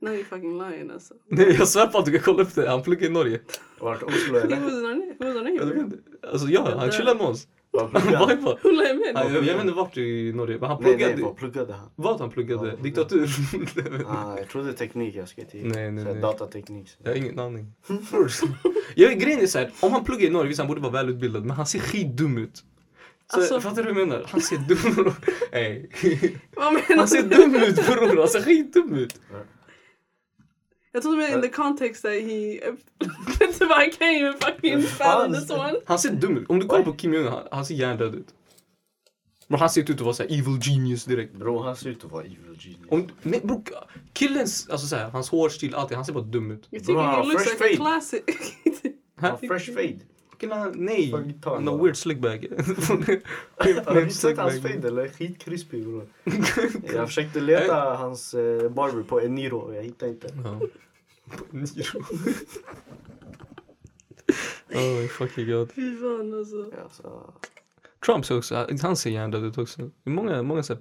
Now you fucking lying alltså. Nej jag svär på att du kan kolla upp det. Han pluggade i Norge. Vart Oslo eller? vet it? inte. Alltså ja, han chillade med oss. Han pluggade him in? Han- Jag jag vet inte vart i Norge, men han Nej, pluggade. nej, vad pluggade han? Vad han pluggade? Ja, Diktatur? Ah, jag trodde teknik jag ska till. Nej, nej, Så nej. Datateknik. Jag har ingen aning. jag grejen är såhär, om han pluggar i Norge, visst han borde vara välutbildad, men han ser skitdum ut. Så, Alltså- fattar du vad jag menar? Han ser dum ut. Hey. Vad menar Han ser du? dum ut bror, han ser skitdum ut. Jag trodde mer in the context that he... I can't even fucking fathom this one. Han ser dum ut. Om du kollar på Kim Jong-Un, han, han ser hjärndöd ut. Men han ser ut att vara såhär evil genius direkt. Bro, han ser ut att vara evil genius. Om, nej bro, killens, alltså såhär, hans hårstil, allting, han ser bara dum ut. Bro, han har he looks fresh like a fade. classic. Han har fresh fade. Killar, nej. Han har weird slickbag. Har du sett hans fade eller? Skitkrispig bror. Jag försökte leta hans eh, barber på Eniro, jag hittade inte. Ja. Niro. oh fucking god. Fy fan alltså. Trump ser också, han ser hjärndöd ut också. Många, många så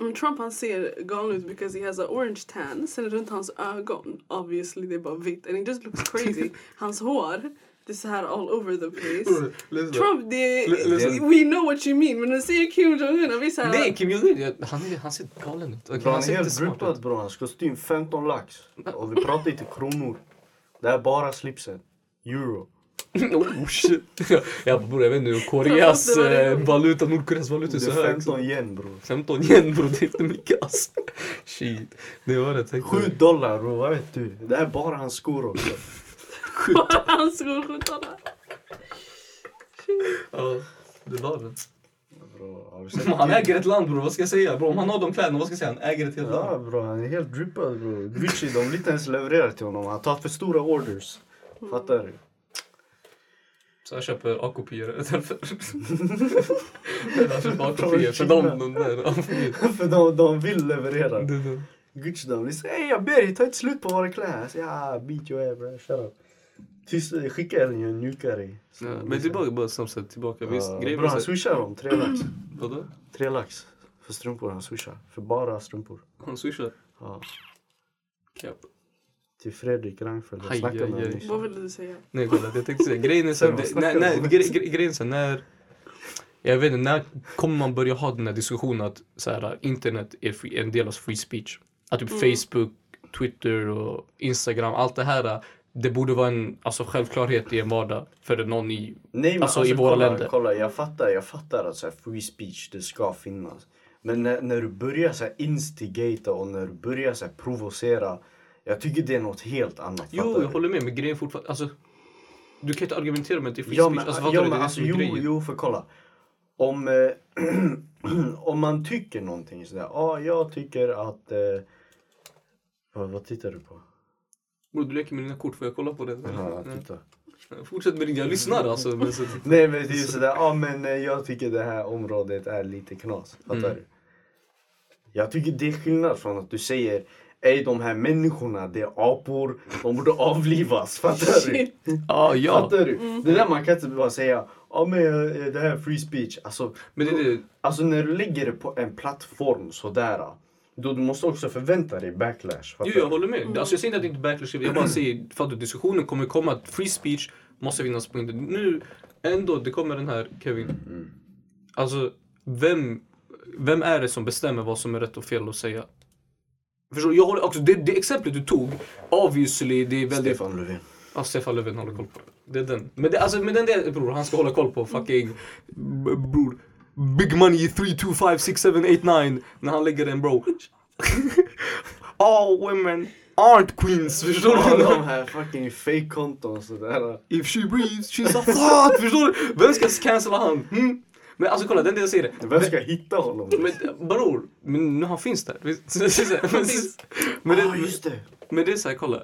Men Trump han ser galen ut because he has a orange tan. Sen runt hans ögon, obviously det är bara vitt. And he just looks crazy. hans hår, det är så här all over the place. Trump, det L- listen. we know what you mean. Men när du säger Kim Jong-Un, och vi. Nej, Kim Jong-Un, han, är- han ser galen ut. Bro, han han är helt smart drippad ut. bro. Hans kostym 15 lax. Och vi pratar inte kronor. Det är bara slipsen. Euro. oh shit. Jag bara bror, jag vet inte Koreas eh, valuta, Nordkoreas valuta är så är hög. 15 yen bro. 15 yen bror, det är inte mycket alltså. Shit. Det var det jag tänkte. 7 dollar bro, vad vet du? Det är bara hans skor också. Hans skor, skjortan. Ja, det var det. Bro, du han äger ett land bror, vad ska jag säga? Bro, om han har de kläderna, vad ska jag säga? Han äger ett helt Ja land. bro, han är helt drippad bro. Gucci, de vill inte ens leverera till honom. Han tar för stora orders. Fattar du? Så jag köper A-kopior därför. jag köper A-kopior för dem. de där. Ja, för de, de vill leverera. Gucci de vill säga Ey jag ber dig, ta inte slut på våra kläder. Jag säger ah, beat your ass bro, shut up. Tyst, skicka en jag njukar dig. Ja, men tillbaka bara sett tillbaka. Visst, Ja, grejen bro, han swishar dem, tre lax. Vadå? Tre lax för strumpor han swishar. För bara strumpor. Han swishar. Ja. Cap. Till Fredrik Reinfeldt. Jag snackade med honom. Vad ville du säga? Nej kolla, jag tänkte säga grejen är så här, Vad det- snackar när, du när, om? gre, gre, grejen är så här, när jag vet inte, när kommer man börja ha den här diskussionen att så här, internet är free, en del av free speech? Att typ Facebook, Twitter och Instagram, allt det här det borde vara en alltså, självklarhet i en vardag för någon i Nej men Alltså, alltså, i våra kolla, länder. kolla jag fattar, jag fattar att så här, free speech det ska finnas. Men när, när du börjar så här, instigata och när du börjar så här, provocera. Jag tycker det är något helt annat. Jo, jag du? håller med men grejen fortfarande, alltså du kan inte argumentera med att det är free Ja speech. men, Alltså, ja, men det alltså, jo, jo för kolla. Om, eh, om man tycker någonting sådär. Ja, ah, jag tycker att... Eh, vad, vad tittar du på? Bror, du leker med dina kort, får jag kolla på det? Ja, titta. Fortsätt med din, jag lyssnar alltså. Men så, Nej men det är ju sådär, ja men eh, jag tycker det här området är lite knas. Fattar Mm. du? Jag tycker det är skillnad från att du säger Ey de här människorna, det är apor, de borde avlivas. Fattar du? Ah, ja. Fattar du? Det där man kan inte bara säga, ja men eh, det här är free speech. Alltså, Men det är det. alltså när du lägger det på en plattform sådär. Då du måste också förvänta dig backlash. Jo, jag håller med. Alltså, jag säger inte att det inte är backlash, jag bara säger för att diskussionen kommer komma att free speech måste finnas på internet. Nu, ändå, det kommer den här Kevin. Alltså, vem, vem är det som bestämmer vad som är rätt och fel att säga? Förstår du? Jag håller också, det, det exemplet du tog, obviously, det är väldigt... Stefan Löfven. Ja, Stefan Löfven håller koll på det. Det är den. Men, det, alltså, men den där, bror, han ska hålla koll på fucking, bror, Big Money 3, 2, 5, 6, 7, 8, 9 när han lägger den bro. All women aren't queens, förstår du? de här fucking fake-konton sådär. If she breathes, she's a thought, förstår du? Vem ska cancella han? Hmm? Men alltså kolla, den där jag säger det. Vem ska hitta honom? Men bror, men nu han finns där. Men, ah, det, just det. men det är såhär, kolla.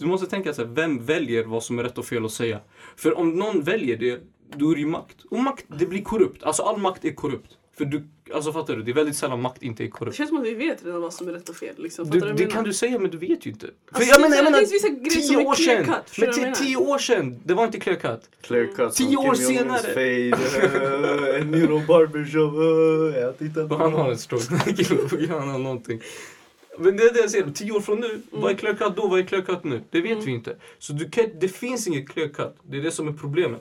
Du måste tänka så här, vem väljer vad som är rätt och fel att säga? För om någon väljer det, då är det ju makt. Och makt, det blir korrupt. Alltså all makt är korrupt. För du, alltså fattar du? Det är väldigt sällan makt inte är Det korrupt. känns som att vi vet redan vad som är rätt och fel. Liksom. Du, det kan du säga men du vet ju inte. För Alltså, jag menar, jag det menar, tio år sedan. cut, Men du menar? tio år sedan, det var inte clear cut. Clear cut Tio som år Kim Jong-Uns senare. fade. En Niro barbershop. Jag tittar på Han har en stroke. han har någonting. Men det är det jag säger, tio år från nu, vad är clear cut då, vad är clear cut nu? Det vet vi inte. Så du kan, det finns inget clear cut, det är det som är problemet.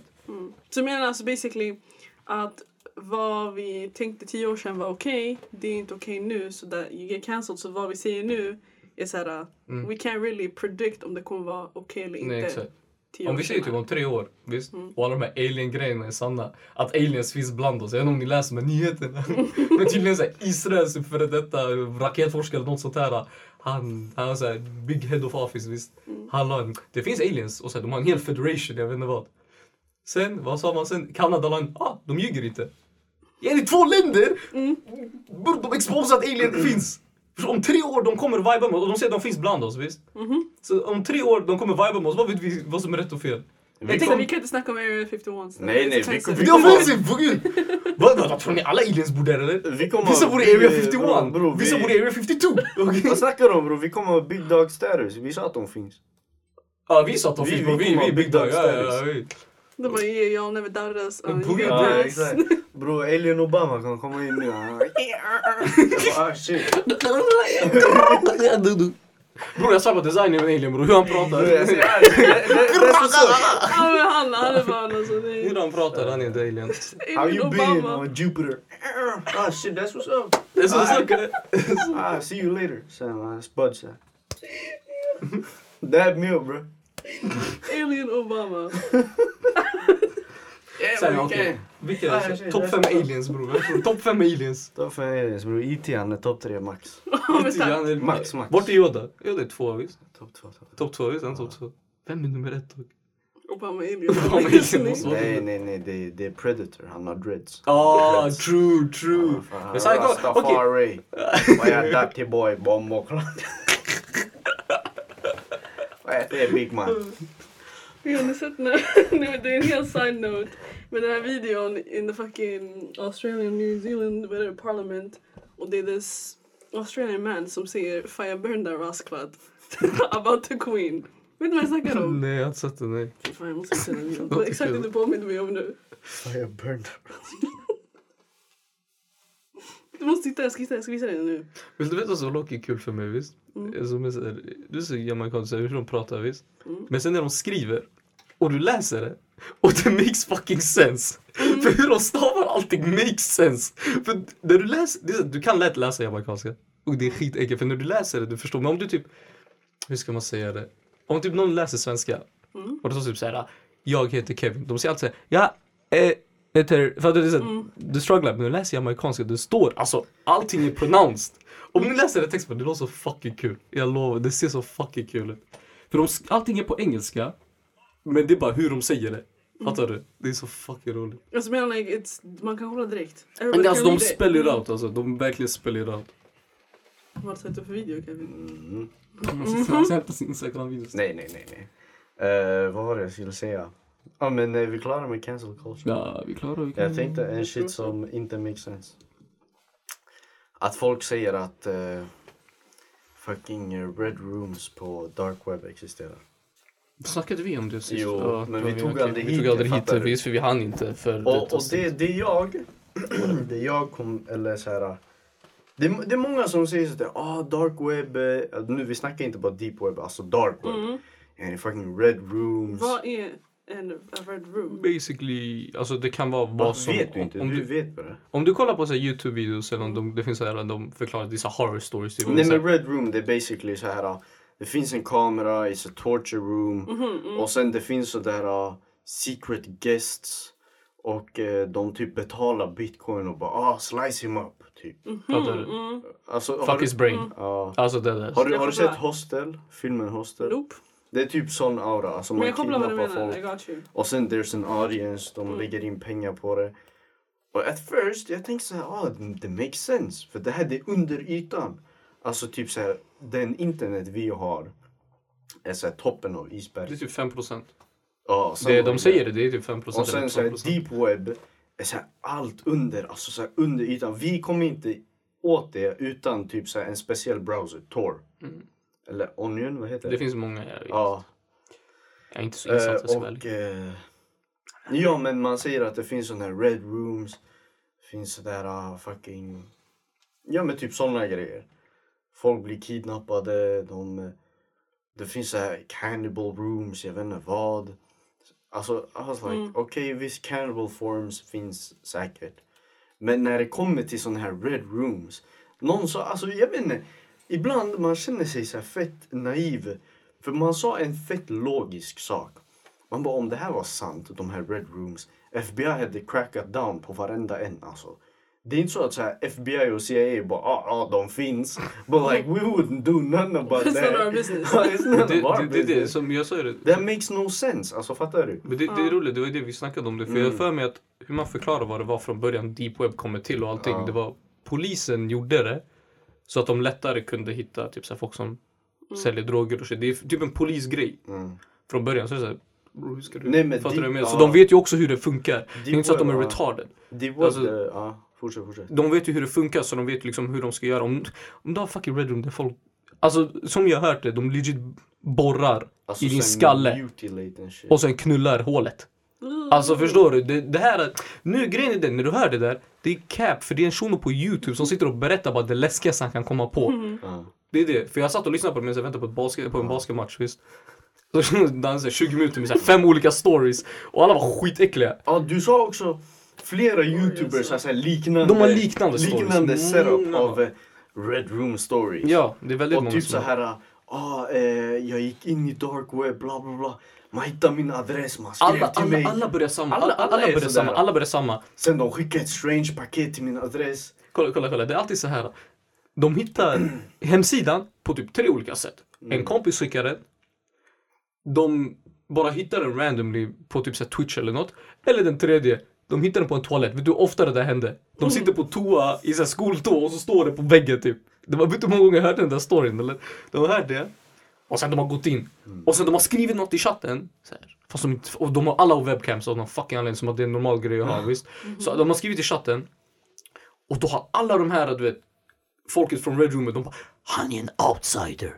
Så jag menar alltså basically att vad vi tänkte tio år sedan var okej, det är inte okej nu. Så that you get cancelled. Så vad vi säger nu är såhär, Mm. we can't really predict om det kommer vara okej eller inte. Nej, exakt. Om vi säger typ om tre år, visst? Mm. Och alla de här alien-grejerna är sanna. Att aliens finns bland oss. Jag vet inte om ni läser med nyheterna. Men tydligen såhär Israels före detta raketforskare eller något sånt här. Han, han har såhär big head of office visst. Mm. Han la en, det finns aliens och så här, de har en hel federation, jag vet inte vad. Sen, vad sa man sen? Kanada la en, ah, de ljuger inte. Ja, det är två länder! Mm. Borde de exposa att alien finns? För om tre år de kommer viba med oss och de säger att de finns bland oss, visst? Mhm. Så om tre år de kommer viba med oss, vad vet vi vad som är rätt och fel? Vi Jag tänkte kom- vi kan inte snacka om Area 51. så Nej, är nej, vi- vi- Det är offensivt! Vad, vad, vad tror ni alla aliens bor där eller? Vi kommer Vissa bor i Area bro, 51, bro, vissa vi- bor i Area 52. okej? Vad snackar du om bro? Vi kommer big dog status. Vi sa att de finns. Ja, vi sa att de Vi- finns, vi bro. vi, vi är big dog. dog Ja, ja, status. ja, vi- De bara yeah y'all never doubted us. You på Ja, exakt. Bro, Alien Obama kan komma in nu. Ah, shit. Bror jag sa på designen med alien bror, hur han pratar. Ah, han, är fan alltså. Hur han pratar, han är inte alien. How you been Obama. on Jupiter? Ah shit, that's what's up. Det är så Ah, see you later. Sen uh, Spud sen. Dab meal bro. Alien Obama. Sen okej. Vilka är shit, Topp fem aliens bror. Topp fem aliens. Topp 5 aliens bro. IT han är topp 3 max. Tack. han är- Max, max. Vart är Yoda? Yoda är två visst? Topp 2, topp 2. Topp två visst? Han topp två. Vem är nummer ett då? Obama alien. Obama alien måste vara- Nej, nej, nej. Det, är- det är Predator. Han har dreads. Ah, true, true. Ah, Men okej. Rastafari. Vad är Dirty Boy? Bombokla. Vad är det Big Man? Har ni sett när, nej, det är en hel side note. Men den här videon in the fucking Australian New Zealand whatever, parliament. Och det är this Australian man som säger Fire burn that rasclad. About the queen. Vet du vad jag snackar om? Nej jag har inte sett det, nej. Fan jag måste se den videon. Exakt det du påminner mig om nu. Jag burned. Du måste titta, jag ska, hitta, jag ska visa dig nu. Vill du veta vad som är kul för mig visst? Mm. Som är så här, du ser jamaicaner hur de pratar visst? Mm. Men sen när de skriver och du läser det och det makes fucking sense. Mm. För hur de stavar allting makes sense. För när du läser, är, så- du kan lätt läsa jamaicanska och det är skitäckligt för när du läser det du förstår. Men om du typ, hur ska man säga det? Om typ någon läser svenska Mm. och det står typ såhär, jag heter Kevin. De säger alltid såhär, ja, eh, heter, för att såhär, Mm. du strugglar men när du läser jamaicanska, det står, alltså allting är pronounced. Om ni läser det texten, det låter så fucking kul. Jag lovar, det ser så fucking kul ut. För de, allting är på engelska, men det är bara hur de säger det. Fattar du? Det är så fucking roligt. Alltså menar like, it's, man kan kolla direkt. Men alltså de read it. spell it out alltså, de verkligen spell it out. Vad har du sett för video Kevin? Mm. Han sätter sin Instagram-videos. Nej, nej, nej, nej. Eh, vad var det jag skulle säga? Ja, men är vi klara med cancel culture? Ja, vi klarar vi Jag tänkte en shit som inte makes sense. Att folk säger att eh, fucking eh, red rooms på dark web existerar. Snackade vi om det sist? Jo, Ja, men det vi tog aldrig Vi hit tog det, aldrig hit det, visst, för vi hann inte. För Och, och det, det jag, det jag kom, eller så här. Det, det är många som säger sådär, ah dark web, eh, nu vi snackar inte bara deep web, alltså dark web. Mm. And fucking red rooms. Vad är en red room? Basically, alltså det kan vara vad som... vet du inte? Om du, du, vet bara. om du kollar på så här Youtube-videos eller om de, det finns så här, de förklarar vissa horror stories. Typ, Nej men red room det är basically så här. Det finns en kamera, it's a torture room. Mhm, Och sen det finns sådär uh, secret guests. Och eh, de typ betalar bitcoin och bara ah slice him up. Typ. Du? Mm. Alltså, har Fuck du- his brain. Ja. Alltså det där. Har du, har du sett Hostel? Filmen Hostel? Nope. Det är typ sån aura. Alltså Men man jag kopplar vad du kidnappar menar, folk. I got you. Och sen there's an audience, de Mm. lägger in pengar på det. Och at first, jag tänkte såhär, ah, det makes sense. För det här det är under ytan. Alltså typ såhär, den internet vi har är såhär toppen av Det är isberg. typ 5%. Ja, sen- Det, de säger det, det är typ 5% Och sen eller såhär, 2%. deep web är såhär allt under, alltså såhär under ytan. Vi kommer inte åt det utan typ såhär en speciell browser, Tor. Mm. Eller Onion, vad heter Det det? finns många, jag vet. Ja, Jag är inte så insatt, jag Eh, ärlig. och, eh, ja men man säger att det finns sådana här red rooms. Finns sådär uh, fucking... Ja men typ sådana grejer. Folk blir kidnappade. De, det finns så här cannibal rooms, jag vet inte vad. Alltså, I was like, Mm. okej visst cannibal forms finns säkert. Men när det kommer till sådana här red rooms. Någon sa, alltså jag vet inte. Ibland man känner sig så här fett naiv. För man sa en fett logisk sak. Man bara om det här var sant, de här red rooms. FBI hade crackat down på varenda en alltså. Det är inte så att så här, FBI och CIA bara ah, ah de finns. But like we wouldn't do none about It's that. not our business. It's none Det, our det, det, det, business. som jag sa det. That makes no sense. Alltså fattar du? Men det, det är roligt, det var det vi snackade om det. För jag Mm. har för mig att hur man förklarar vad det var från början deep web kommer till och allting. Ja. Det var polisen gjorde det. Så att de lättare kunde hitta typ så här, folk som säljer droger och shit. Det är typ en polisgrej Mm. från början. Så är det så här, bro, hur ska du? Nej, men Fattar deep- du? Så ja. de vet ju också hur det funkar. Det är inte så att de är ja. retarded. Var Alltså- ja. Fortsätt, fortsätt. De vet ju hur det funkar så de vet liksom hur de ska göra. Om, om du har fucking red room där folk Alltså som jag har hört det, de legit borrar Alltså, i din skalle och sen knullar hålet. Alltså förstår du? Det, det här, nu grejen är den, när du hör det där, det är cap för det är en shuno på youtube som sitter och berättar bara det läskigaste han kan komma på. Ja. Det är det, för jag satt och lyssnade på det medan jag väntade på, ett basket, på en basketmatch visst. Så dansade 20 minuter med så här fem olika stories och alla var skitäckliga. Ja, du sa också flera youtubers har så här liknande, De har liknande stories. liknande setup Många. av eh, Red Room stories. Ja, det är väldigt och många typ som så här, ah, eh, jag gick in i dark web, bla bla bla. Man hittar min adress, man skrev alla, till alla, mig. alla börjar samma, Alla- alla, alla börjar samma, alla börjar samma. Sen de skickar ett strange paket till min adress. Kolla, kolla, kolla. Det är alltid så här. De hittar hemsidan på typ tre olika sätt. En kompis skickar den. De bara hittar den randomly på typ så Twitch eller något. Eller den tredje. De hittar den på en toalett. Vet du hur ofta det där hände? De sitter på toa i så här skoltoa och så står det på väggen typ. Det var, vet du hur många gånger jag hörde den där storyn? Eller? De har hört det. Och sen de har gått in. Och sen de har skrivit något i chatten. Så här. Fast de, och de har alla webcams av någon fucking anledning som att det är en normal grej att ha. Visst? Så de har skrivit i chatten. Och då har alla de här, du vet, folket från Red Roomet, de bara Han är en outsider.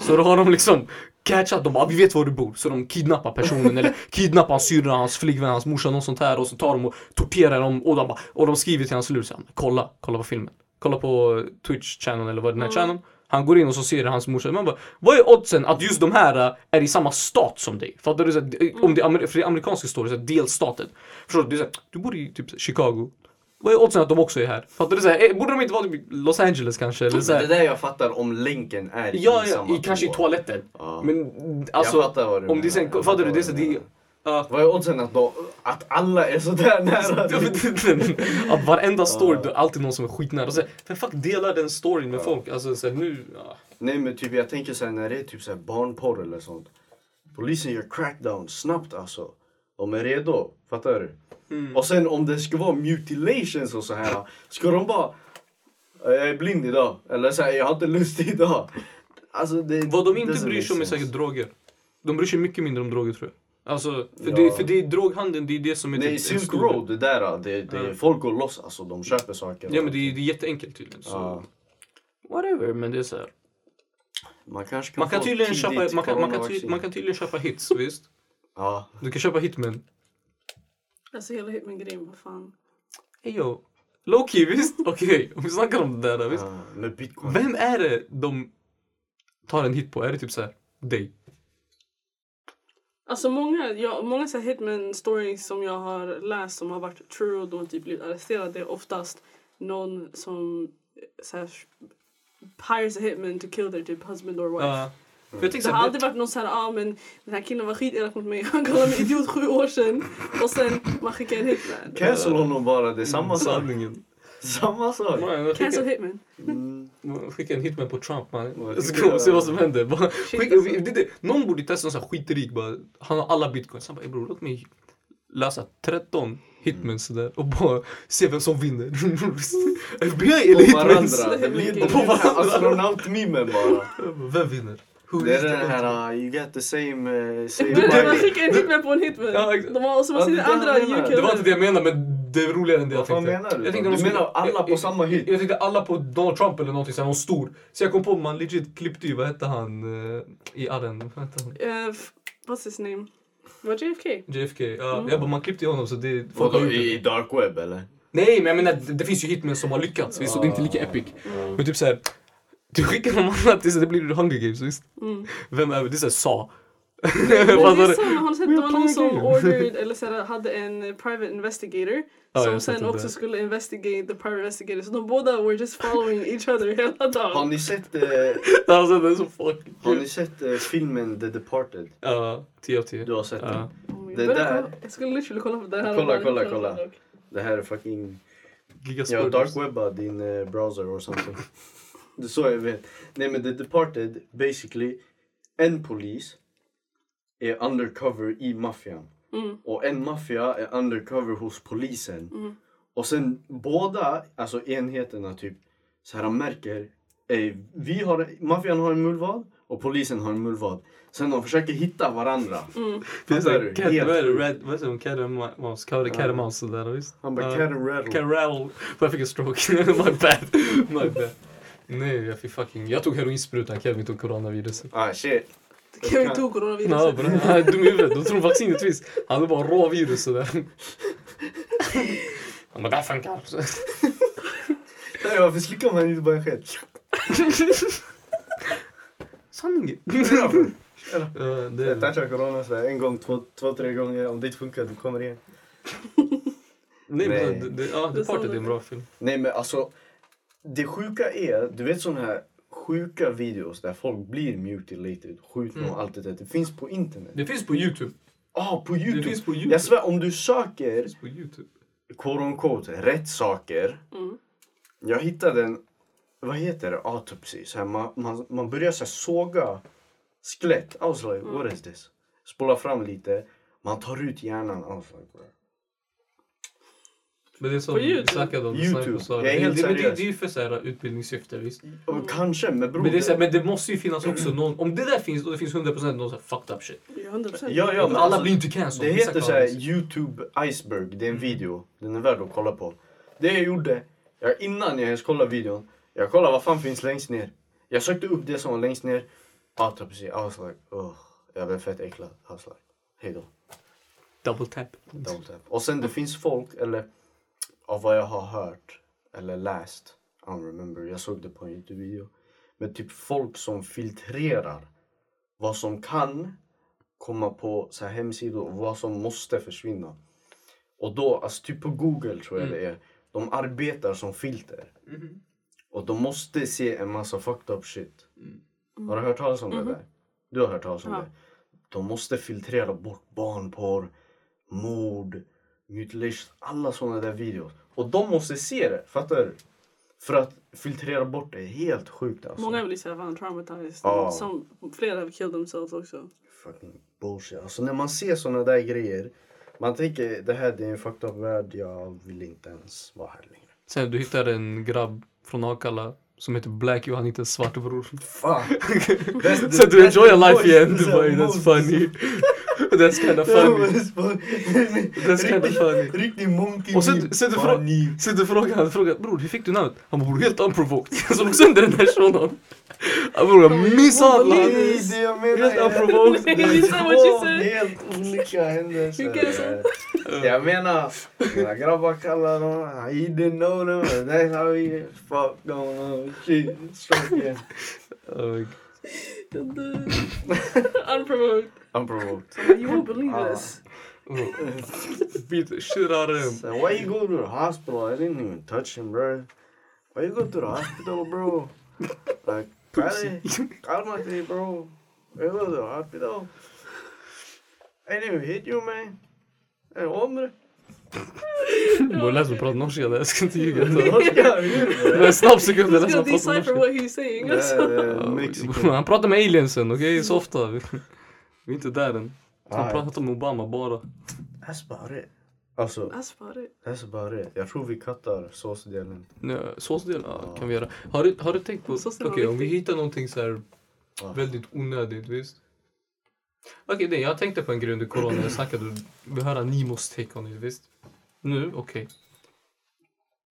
Så då har de liksom catchat, de bara vi vet var du bor. Så de kidnappar personen eller kidnappar hans syrra, hans flickvän, hans morsa, något sånt här. Och så tar de och torterar dem och de, bara, och de skriver till hans lur kolla, kolla på filmen. Kolla på Twitch channel eller vad den här channeln. Han går in och så ser det hans morsa. Man bara, vad är oddsen att just de här äh, är i samma stat som dig? Fattar du? Så att, om det för det amerikanska så här, delstaten. Förstår du? Det är så här, du bor i typ Chicago. Vad är oddsen att de också är här? Fattar du? Så här, eh, borde de inte vara typ i Los Angeles kanske? Eller så här, det där jag fattar om länken är i ja, samma i, kanske i toa. toaletten. Ja. Men alltså, jag fattar vad du om det sen, fattar du? Det är så, det. Ja. Vad är oddsen att, de, att alla är sådär nära? att varenda story, det är alltid någon som är skitnära. Så, vem fuck delar den storyn med folk? Alltså så här, nu, ja. Nej men typ jag tänker såhär när det är typ såhär barnporr eller sånt. Polisen gör crackdown snabbt alltså. De är redo, fattar du? Mm. Och sen om det ska vara mutilations och så här. Ska de bara Jag är blind idag. Eller såhär, jag har inte lust idag. Alltså det Vad de inte bryr sig om är säkert droger. De bryr sig mycket mindre om droger tror jag. Alltså, för, Ja. det, för det är droghandeln, det är det som är Nej typ Silk Road, det där, det, det, Ja. folk går loss alltså. De köper saker. Ja men det är, det är jätteenkelt tydligen. Så. Ja. Whatever, men det är så här. Man kanske kan Man kan få tydligen köpa, man kan, man, kan ty, coronavaccin. man kan tydligen köpa hits, visst? Ja. Du kan köpa hitmen. Alltså hela Hitman-grejen, vad fan. Hey yo. Low-key, visst? Okej, om vi snackar om det där, visst? ja. Med bitcoin. Vem är det de tar en hit på? Är det typ såhär, dig? Alltså många, ja, många så här hitman stories som jag har läst som har varit true och de har typ blivit arresterade det är oftast någon som så här, hires a hitman to kill their typ husband or wife. Ja. För jag Det har aldrig varit någon såhär, ah men den här killen var skitelak mot mig, han kallade mig idiot sju år sedan och sen man skickar en hitman. Cancel honom bara, det är samma sak. sanningen. Samma sak. Jag Cancel hitman. Mm. man skickar en hitman på Trump man. Du? se vad som händer. Bara, skicka, alltså. det, det, någon borde testa någon sån här skitrik bara, han har alla bitcoins. Han bara, "Ey, bror låt mig lösa 13 hitmans sådär och bara se vem som vinner. FBI eller hitmans? På varandra. astronaut-memen bara. Vem vinner? Who Det är den här, uh, you get the same, uh, same Men man skickar en hitman på en hitman. Ja. De har, och så man Ja, ser andra Det var inte det jag menade men det är roligare än det jag Vad tänkte. menar du Jag tänkte de Du skulle- menar alla på jag- samma hit? Jag, jag tänkte alla på Donald Trump eller någonting, så någon stor. Så jag kom på man legit klippte ju, vad hette han eh, i arren? Vad hette han? Uh, what's his name? Var JFK? JFK. Ja, Mm. jag bara man klippte ju honom så det... folk Vadå, har gjort det. i dark web eller? Nej men jag menar det, det finns ju hitmen som har lyckats visst, så det är inte lika epic. Men typ såhär, du skickar någon annan till så det blir Hunger Games visst? Mm. Vem är det? Det är såhär Sa. Fattar är du? Har sett, det var någon som ordered, eller så här, hade en private investigator Ja, jag som har sen det också där. skulle investigate the private investigator. Så de båda were just following each other hela Har dagen. ni sett, eh, Alltså det är så fucking har ni sett eh, filmen The Departed? Ja, 10 av 10. Du har sett den? Ja. Oh my det God. där- Jag skulle literally kolla på det här. Kolla, kolla, kolla. Det här är fucking... Giga Jag har spoilers. darkwebbat din eh, browser or something. Det är så jag vet. Nej men The Departed, basically, en polis är undercover i maffian. Mm. Och en maffia är undercover hos polisen. Mm. Och sen båda, alltså enheterna typ, så här märker, eh, vi har, maffian har en mullvad och polisen har en mullvad. Sen de försöker hitta varandra. Mm. Fattar såhär, du? cat, Helt vad är det? sjukt. Red, vad är det? Cat and mouse? Cat cat and mouse visst? Han bara Ja. cat and rattle. Cat rattle. Jag fick en stroke. My bad. My bad. Nej, jag fick fucking... Jag tog heroinsprutan, Kevin tog coronaviruset. Ah shit. Kevin tog Ja, coronaviruset. Han är dum i huvudet. De tror vaccinet finns. Han är bara rå virus sådär. Han bara, det här funkar. Nej, varför slickar man inte bara en sked? Sanningen. Ja, det är... touchar corona så en gång, två, två, tre gånger. Om det inte funkar, du kommer igen. Nej, men det, det, ja, Det det är en bra film. Nej men alltså, det sjuka är, du vet såna här sjuka videos där folk blir mutilated, skjutna Mm. och allt det där. Det finns på internet. Det finns på Youtube. ah, på Det youtube. finns på Youtube. Jag svär, om du Det söker finns på Youtube. quote unquote rätt saker. Mm. Jag hittade en, vad heter det, autopsy. Så här, man, man, man börjar så här, såga skelett. I was like, what is this? Spola fram lite. Man tar ut hjärnan. I was like, bro. Men det är som På YouTube? snackade om. YouTube. Jag är helt det, men det, seriös. det är ju för så här, utbildningssyfte visst. Och Kanske, men bror. Men det, är så här, det- men det måste ju finnas också någon, om det där finns och det finns 100% någon så här fucked up shit. Ja, 100 procent. Ja, ja, men alla alltså, blir inte cancelled. Det heter såhär. Youtube Iceberg, det är en video. Den är värd att kolla på. Det jag gjorde, jag, innan jag ens kollade videon, jag kollade vad fan finns längst ner. Jag sökte upp det som var längst ner. Autopsy, I was like, oh. Jag blev fett äcklad. I was like, hejdå. Double tap. Double tap. Och sen det finns folk, eller av vad jag har hört eller läst, I don't remember, jag såg det på en Youtube-video. Men typ folk som filtrerar vad som kan komma på så här hemsidor och vad som måste försvinna. Och då, alltså typ på google tror jag Mm. det är, de arbetar som filter. Och de måste se en massa fucked up shit. Har du hört talas om det där? Du har hört talas om Ja. det? De måste filtrera bort barnporr, mord, mutilation, alla sådana där videos. Och de måste se det, fattar du? För att filtrera bort det är helt sjukt alltså. Många blir så här fan traumatized. Ja. Som, flera have killed themselves också. Fucking bullshit. Alltså när man ser sådana där grejer, man tänker det här det är en fucked up värld, jag vill inte ens vara här längre. Sen du hittar en grabb från Akalla som heter Black och han hittar svart bror. Fuck! Så du enjoy your life igen. Du bara, that's funny. That's kind of funny. That's kind of funny. Riktig monkey Och sen, sen, du frå, sen du frågar han, frågar, bror hur fick du namnet? Han bara, helt unprovoked. Jag slog sönder den här shunon. Han bror, jag misshandlade honom. Helt unprovoked. Det He är två helt olika händelser. You get it? Jag menar, mina grabbar kallar dem, I didn't know them, that's how he fuck going on. Shit, stroke igen. Unprovoked. Unprovoked. You won't believe Ah. this. Beat the shit out of him. So why you go to the hospital? I didn't even touch him, bro. Why you go to the hospital, bro? Like, Kali, calmate, bro. Why you go to the hospital? I didn't even hit you, man. Hey, hombre. Bror läs mig prata norska där, jag ska inte ljuga. Norska, Det var en snabb sekund, jag He's läs gonna mig prata norska. what he's saying. Det Alltså. Han pratar med aliensen, okej? Så ofta. Vi vi är inte där än. Han pratar med Obama bara. That's about it. Alltså, That's about it. that's about it. Jag tror vi kattar såsdelen. Nej, Såsdel ja, kan vi göra. Har du, har du tänkt på, okej var om vi hittar någonting så här väldigt onödigt, visst? Okej, nej, jag tänkte på en grej under corona, jag snackade, vi höra Nimos take on it, visst? Nu, okej.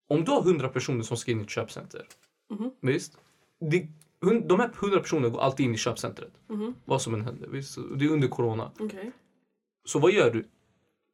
Om du har 100 personer som ska in i ett köpcenter, Mhm. visst? Det, de här 100 personerna går alltid in i köpcentret, Mhm. vad som än händer, visst? Det är under corona. Okej. Så vad gör du?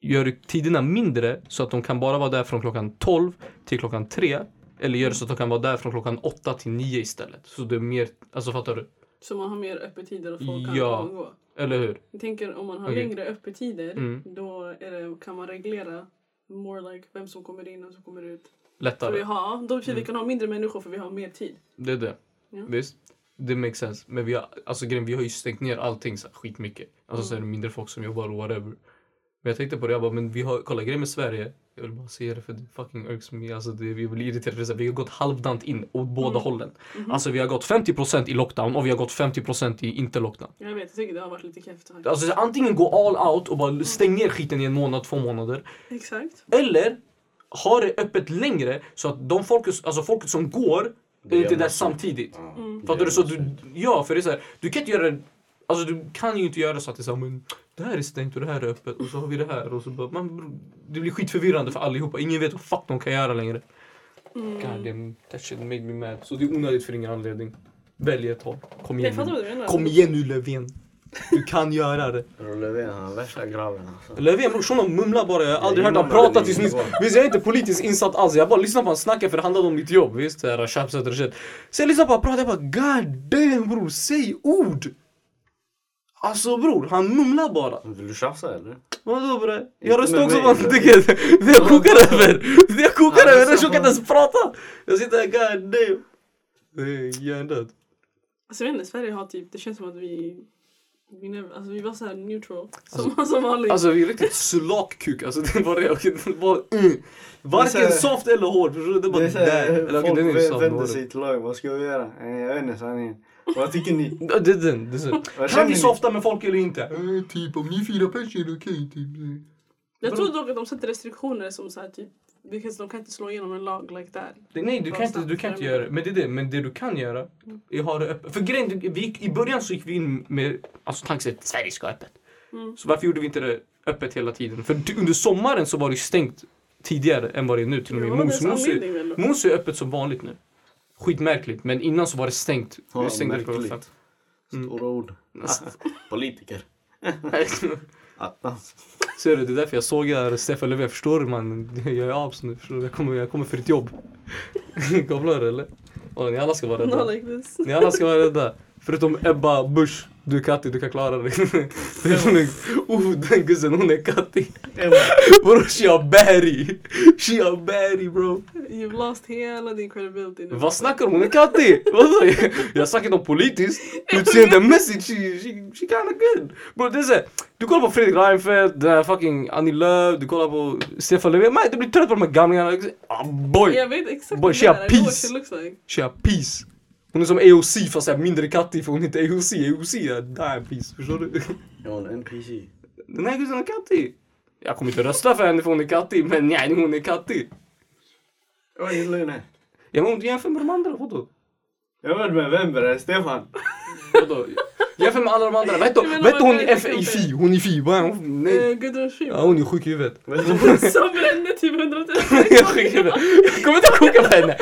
Gör du tiderna mindre så att de kan bara vara där från klockan 12 till klockan 3? Eller gör du så att de kan vara där från klockan 8 till 9 istället? Så det är mer, alltså fattar du? Så man har mer öppettider och folk kan Ja. gå. Eller hur? Jag tänker om man har Okej. längre öppettider Mm. då är det, kan man reglera more like vem som kommer in och som kommer ut. För vi Lättare. har, då vi Mm. kan ha mindre människor för vi har mer tid. Det är det. Ja. Visst? Det makes sense. Men vi har, alltså grejen, vi har ju stängt ner allting så här, skitmycket. Alltså så är det Mm. mindre folk som jobbar och whatever. Men jag tänkte på det, jag bara, men vi har, kolla grejen med Sverige. Jag vill bara säga det för det fucking irks me. Alltså det, vi blir irriterade det, vi har gått halvdant in åt båda Mm. hållen. Mhm. Alltså vi har gått 50% i lockdown och vi har gått 50% i inte lockdown. Jag vet, jag tycker det har varit lite här. Alltså så antingen gå all out och bara stäng ner skiten i en månad, två månader. Exakt. Eller ha det öppet längre så att de folket, alltså folket som går är inte där samtidigt. Ja, Mm. det Fattar du? Så du, ja, för det är så här, du kan inte göra det, alltså du kan ju inte göra så att det är så här, men det här är stängt och det här är öppet och så har vi det här och så bara, man, det blir skitförvirrande för allihopa. Ingen vet vad fuck de kan göra längre. Mm. God damn, that shit made me mad. Så det är onödigt för ingen anledning. Välj ett håll. Kom igen nu. du. Kom igen nu Löfven. Du kan göra det. Löfven han har värsta graven alltså. Löfven bror shunon mumlar bara. Jag har aldrig hört honom prata det, tills nyss. är Visst jag är inte politiskt insatt alls. Jag bara lyssnar på honom snacka för det handlade om mitt jobb. Visst såhär tjafsat och shit. Jag lyssnar på honom prata. Jag bara god damn bror. Säg ord. Alltså bror, han mumlar bara. Vill du tjafsa eller? Vadå bre? Jag röstar också på? Antingen. Det jag kokar över. Det jag kokar över. tjock på- inte ens prata. Jag sitter här god damn. Det är hjärndöd. Alltså jag vet inte, Sverige har typ, det känns som att vi vi, never, alltså, vi var såhär neutral. Som, som vanligt. Alltså vi är riktigt slakkuk. Alltså det var det. Okej, det var mm. Varken Det soft eller hård. Det var Det är så där. Eller okej folk den är soft. vänder sig till lag. Vad ska vi göra? Eh, Jag vet inte sanningen. Vad tycker ni? Det. Det är så. Kan vi ni? softa med folk eller inte? Eh, typ om ni är fyra pers är det okej. Typ. jag tror dock att de sätter restriktioner som såhär typ, because de kan inte slå igenom en lag like that. Det- Nej, du kan, inte, du kan inte göra det. Men det är det. Men det du kan göra är att ha det öppet. För grejen, vi gick, i början så gick vi in med alltså, tanken att Sverige ska vara öppet. Mm. Så varför gjorde vi inte det öppet hela tiden? För under sommaren så var det stängt tidigare än vad det är nu. Till och med Ja, det är Mos. så Mos är, anledning väl då. Mos är öppet som vanligt nu. Skitmärkligt. Men innan så var det stängt. Ja, det stängde märkligt. Stora ord. Politiker. Attans. Ser du, det är därför jag sågar Stefan Löfven. Förstår du man? Jag är abs nu. Förstår du? Jag kommer, jag kommer för ditt jobb. Kopplar du eller? Och ni alla ska vara rädda. Not like this. Ni alla ska vara rädda. Förutom Ebba Busch. Du är Katti, du kan klara dig. Det är är, oh, den gussen, hon är Katti. Bror, she a baddie. She a baddie bro. You've lost hela din credibility nu. Vad snackar du om? Hon är Katti. Vadå? Jag snackar inte om politiskt. Utseendemässigt, she, she, she kinda good. Bro, det är såhär. Du kollar på Fredrik Reinfeldt, den här fucking Annie Lööf, du kollar på Stefan Löfven. Man, du blir trött på de här gamlingarna. Ah, boy! Jag vet exakt Boy, she a piece. she looks like. She a peace. Hon är som AOC fast såhär mindre kattig för hon är inte AOC. AOC är damn peace, förstår du? Är en NPC. Den här gussen är kattig. Jag kommer inte rösta för henne för hon är kattig, men nej, hon är kattig. Jag gillar henne. Ja men jämför med de andra, vadå? Jag vet med vem det är, Stefan. vadå? Jämför med alla de andra. Hon vad F- det i FI? Hon i FI, vad är hon? Nej. Eh, Gudrun Ja, Schyman. hon är sjuk i huvudet. Som brände typ hundratusen Jag är sjuk i huvudet. Jag kommer inte koka för henne.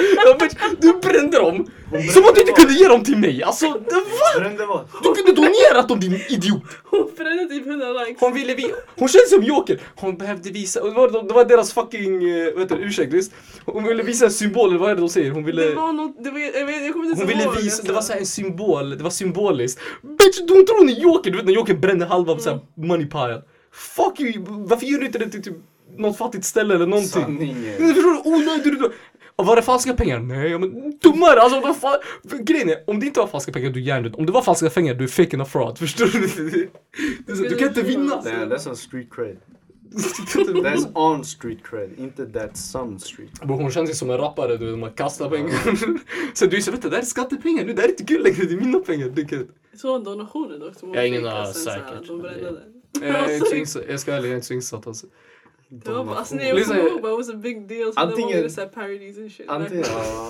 Du brände dem. Som att du inte kunde ge dem till mig. Alltså, va? Brände vad? Du kunde donerat dem din idiot. Hon brände typ 100 likes. Hon ville vi Hon känns som Joker. Hon behövde visa, det var, det var deras fucking, uh, vad heter det, ursäkt visst? Hon ville visa en symbol, eller vad är det de säger? Hon ville Det var något, det var, jag, vet, jag kommer inte hon ens ville ihåg, visa, det var så en symbol, det var symboliskt. Bitch, hon tror hon är Joker! Du vet när Joker bränner halva här money pile. Fuck you! Varför gör du inte det till typ något fattigt ställe eller någonting? Sanningen. Förstår du? Onödigt! Och var det falska pengar? Nej, men dummare! Alltså, vad fan? Grejen är, om det inte var falska pengar, du är hjärndöd. Om det var falska pengar, du är fake and a fraud. Förstår du? Det är Du kan inte vinna. Damn, that's on street cred. That's on street cred, inte that's some street. Bro, hon känns ju som en rappare, du vet, man kastar pengar. Så du är så, vet du, det här är skattepengar nu, det här är inte kul längre, det är mina pengar. Jag tror en donationer dock. som Jag har ingen aning, sen så här, säkert. De. Jag är så jag ska ärligt, jag är inte så insatt alltså. Det var bara, alltså när jag Lyssna, kommer ihåg bara, it was a big deal. Så det var Antingen- parodies and shit.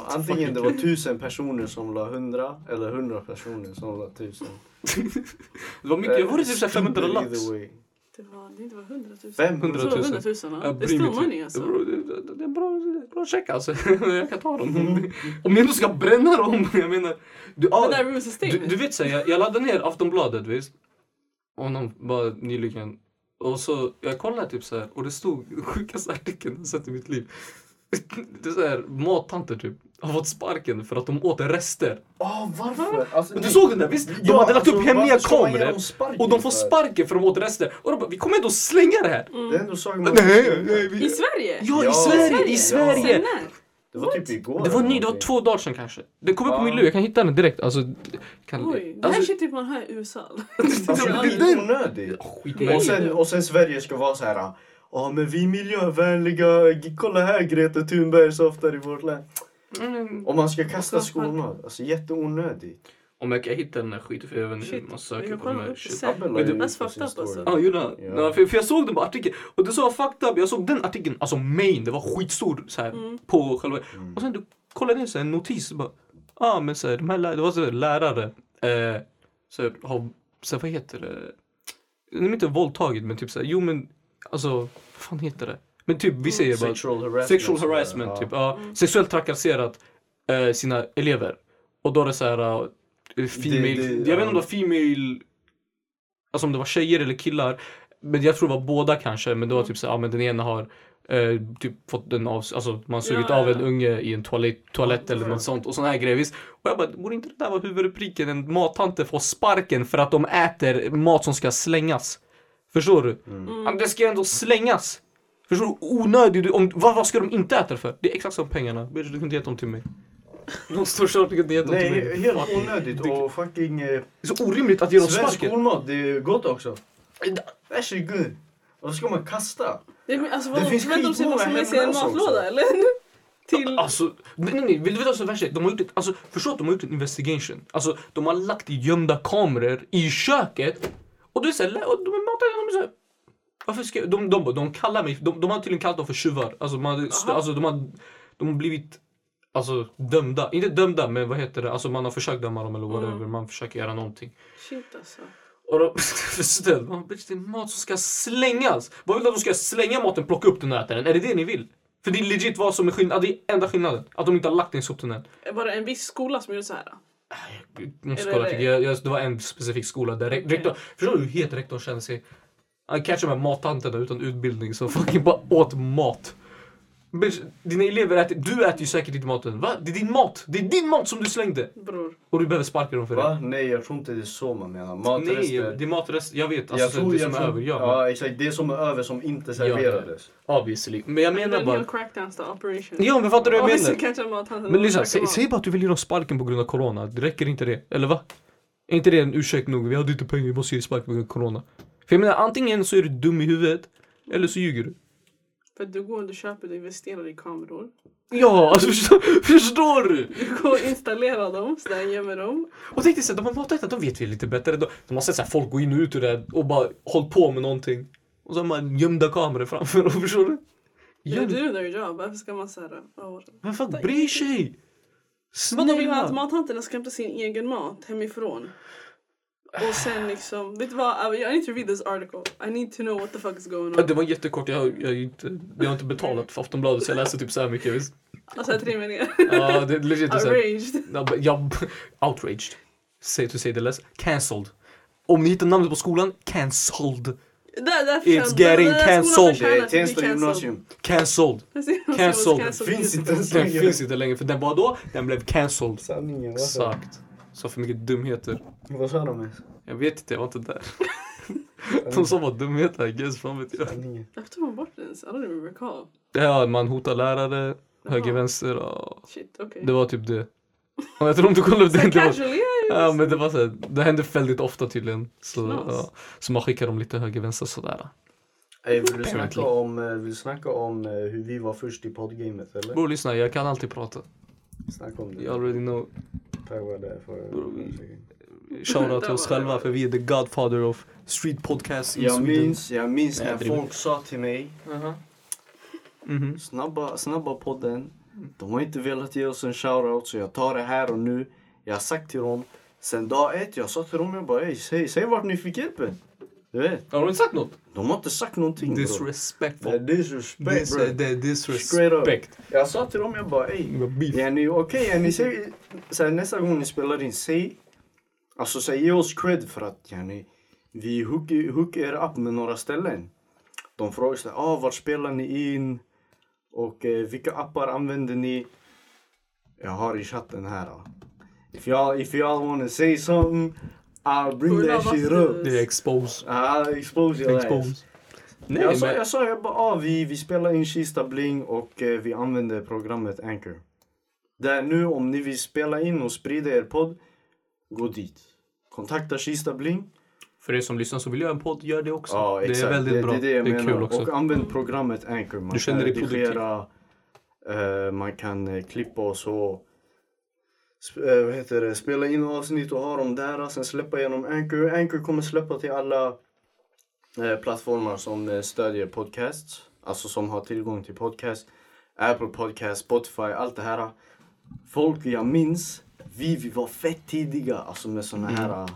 Antingen, det var tusen personer som la hundra eller hundra personer som la tusen. Det var mycket, var det typ så här 500 Stupid lax? Way. Det var, det inte var 100 000. 500 Så det var 000. 100 000 ja. Jag Det är inte. money alltså. Det, det, är bra, det är bra check alltså. Jag kan ta dem. Om jag ändå ska bränna dem, jag menar. Du, ah, du, du vet så jag, jag laddade ner Aftonbladet visst. Och någon bara nyligen. Och så, jag kollade typ så här och det stod sjukaste artikeln jag sett i mitt liv. Det är så här, mattanter typ har fått sparken för att de åt rester. Åh varför? Alltså, du nej. såg den där visst? De Ja, hade lagt upp alltså, hemliga man ge kameror. Och de får sparken för att de åt rester. Och de bara, vi kommer ändå slänga det här. Det är ändå saker man Nej, nej, vi... I Sverige? Ja, i Ja. Sverige! I Sverige! när? Det var typ igår. Det var ny, det var två dagar sedan kanske. Den kom upp på Ja. min lur, jag kan hitta den direkt. Alltså, kan, Oj, det här alltså, typ man hör i USA. Alltså, det är onödigt. Och sen, och sen Sverige ska vara så här. Ja men vi är miljövänliga, kolla här Greta Thunberg softar i vårt land. Mm. Och man ska kasta skolmat. Alltså jätteonödigt. Om jag kan hitta den där skiten för jag vet inte hur man söker på de här shit. sin fucked up, alltså. Ja, gjorde han? Ja. Ja, för, för jag såg den på artikeln och det sa fucked up. Jag såg den artikeln, alltså main, det var skitstor så här, Mm. på själva. Mm. Och sen du kollade ner så här, en notis och bara, ja ah, men så här, de här lä- det var så här, lärare, eh, så här, har, så här, vad heter det? De är inte våldtagit men typ så här, jo men alltså, vad fan heter det? Men typ vi säger bara Sexual harassment. sexual här, harassment, typ. Ja, Mm. Sexuellt trakasserat eh, sina elever. Och då är det så här, uh, female, Det- det- jag vet inte om det var female Alltså om det var tjejer eller killar. Men jag tror det var båda kanske. Men det var typ så ja men den ena har eh, typ fått den av, alltså man har sugit Ja, av en ja. unge i en toalett, toalett eller något sånt och sån här grejer. Och jag bara, borde inte det där vara huvudrubriken? En mattanter får sparken för att de äter mat som ska slängas. Förstår du? Ja, Det ska ju ändå slängas. Förstår du? Onödigt. Om, vad, vad ska de inte äta för? Det är exakt som pengarna. Du kunde gett dem till mig. De står så du kunde gett dem till mig. Nej, helt Fucking onödigt och fucking... Eh, Det är så orimligt att ge dem svensk sparken. skolmat, det är gott också. That shit good. Och så ska man kasta. Det, men alltså, Det finns skitmånga sig en hemlösa också. matlåda eller? Till... Alltså, nej nej, nej, vill du veta vad som är värst? är? De har gjort ett, alltså, förstå att de har gjort en investigation. Alltså, de har lagt i gömda kameror i köket. Och du är såhär, och de är matade, de är såhär. Varför ska de, de, de kallar mig, de, de har tydligen kallat dem för tjuvar. Alltså, man, alltså de, har, de har blivit alltså, dömda. Inte dömda, men vad heter det? Alltså man har försökt döma dem eller whatever. Mm. Man försöker göra någonting. Shit alltså. Och då, förstår man, bitch, det är mat som ska slängas. Vad vill du att de ska slänga maten, plocka upp den och äta den? Är det det ni vill? För det är legit vad som är skillnaden, det är enda skillnaden. Att de inte har lagt den i soptunnan. Var det en viss skola som gjorde så här? då? Jag måste kolla, det- jag, jag, det var en specifik skola där re- Okej. rektor, förstår du hur het rektorn känner sig? Han catchar de här mattanterna utan utbildning som fucking bara åt mat. Bitch, dina elever äter, du äter ju säkert inte maten. Va? Det är din mat! Det är din mat som du slängde! Bror. Och du behöver sparka dem för det. Va? Nej, jag tror inte det är så man menar. Matrester. Nej, det är matrest, jag vet. Alltså, jag tror, det jag som är tror, över, ja. ja. exakt. Det som är över som inte Ja, serverades. Obviously. Men jag är menar en bara... hel crackdown style operation. Ja men fattar du vad jag menar? Men lyssna, försöker säg, bara att du vill ge dem sparken på grund av corona. Det räcker inte det? Eller va? Är inte det en ursäkt nog? Vi hade inte pengar, vi måste ge sparken på grund av corona. För jag menar, antingen så är du dum i huvudet, eller så ljuger du. För du går och du köper och investerar i kameror. Ja, alltså förstår, förstår du? Du går och installerar dem, så där gömmer dem. Och tänk dig såhär, de har matat de vet vi lite bättre. De, de har sett såhär folk gå in och ut ur det och bara hållit på med någonting. Och så har man gömda kameror framför dem, förstår du? Göm, doing their job. Varför ska man säga oh, vem fan bryr sig? Vill ha att Snälla! mathanterna ska hämta sin egen mat hemifrån. Och sen liksom, vet du vad? I need to read this article. I need to know what the fuck is going on. Det var jättekort, jag, jag, inte, jag har inte betalat för Aftonbladet så jag läser typ så här mycket. Visst? Alltså tre meningar. Ja, det är legit. Outraged. Jag, outraged. Say to say the less. Cancelled. Om ni hittar namnet på skolan, cancelled. Där, där It's getting den cancelled. Tensta cancelled. gymnasium. Cancelled. Cancelled. Finns inte ens Den längre. finns inte längre, för den var då, den blev cancelled. Sanningen, Exakt. Så för mycket dumheter. Vad sa de ens? Jag vet inte, jag var inte där. De sa bara dumheter, I guess. Fan vet jag. Varför tog man bort den ens? I don't even recall. Ja, man hotar lärare, höger, vänster. Ja. Shit, okej. Det var typ det. Och jag tror om du kollar upp det. det var, ja, ja, men det var så här, det hände väldigt ofta tydligen. Så, ja. så man skickar dem lite höger, vänster sådär. Ey, vill du snacka om, eh, vill du snacka om eh, hur vi var först i poddgamet eller? Bror lyssna, jag kan alltid prata. Snacka om det. You already know. Tack vare det. Shoutout till oss själva för vi är the godfather of street podcasts in Jag Sweden. minns, jag minns Nej, när driver. folk sa till mig Uh-huh. Mhm. Snabba, snabba podden. De har inte velat ge oss en shoutout så jag tar det här och nu. Jag har sagt till dem. Sen dag ett, jag sa till dem, jag bara ey, säg, säg vart ni fick hjälpen. Du vet, Har du inte sagt något? de har inte sagt någonting bro. Det Disrespectful. är disrespect Dis- bro. det är disrespect. Jag sa till dem, jag bara ey. Var. Ja, ni, okej, ja, ni säger, så här, nästa gång ni spelar in, säg, alltså säg ge oss cred för att ja, ni, vi hookar hook er upp med några ställen. De frågar så här, ah, vart spelar ni in? Och eh, vilka appar använder ni? Jag har i chatten här. If y'all, if y'all wanna say something, I'll bring that shit up. Det är expose. I'll expose your ass. Expose. Nej jag, sa, men... jag sa, jag bara, ah, vi, vi spelar in Kista Bling och eh, vi använder programmet Anchor. Där nu om ni vill spela in och sprida er podd, gå dit. Kontakta Kista Bling. För er som lyssnar så vill jag en podd, gör det också. Ja, det är väldigt det, bra. Det är det jag det är menar. kul också. Och använd programmet Anchor. Man Du känner kan redigera, eh, man kan eh, klippa och så. Eh, vad heter det? Spela in avsnitt och ha dem där. Sen släppa genom Anchor. Anchor kommer släppa till alla eh, plattformar som eh, stödjer podcasts. Alltså som har tillgång till podcast. Apple Podcast, Spotify, allt det här. Folk jag minns, vi, vi var fett tidiga alltså med såna Mm. här eh,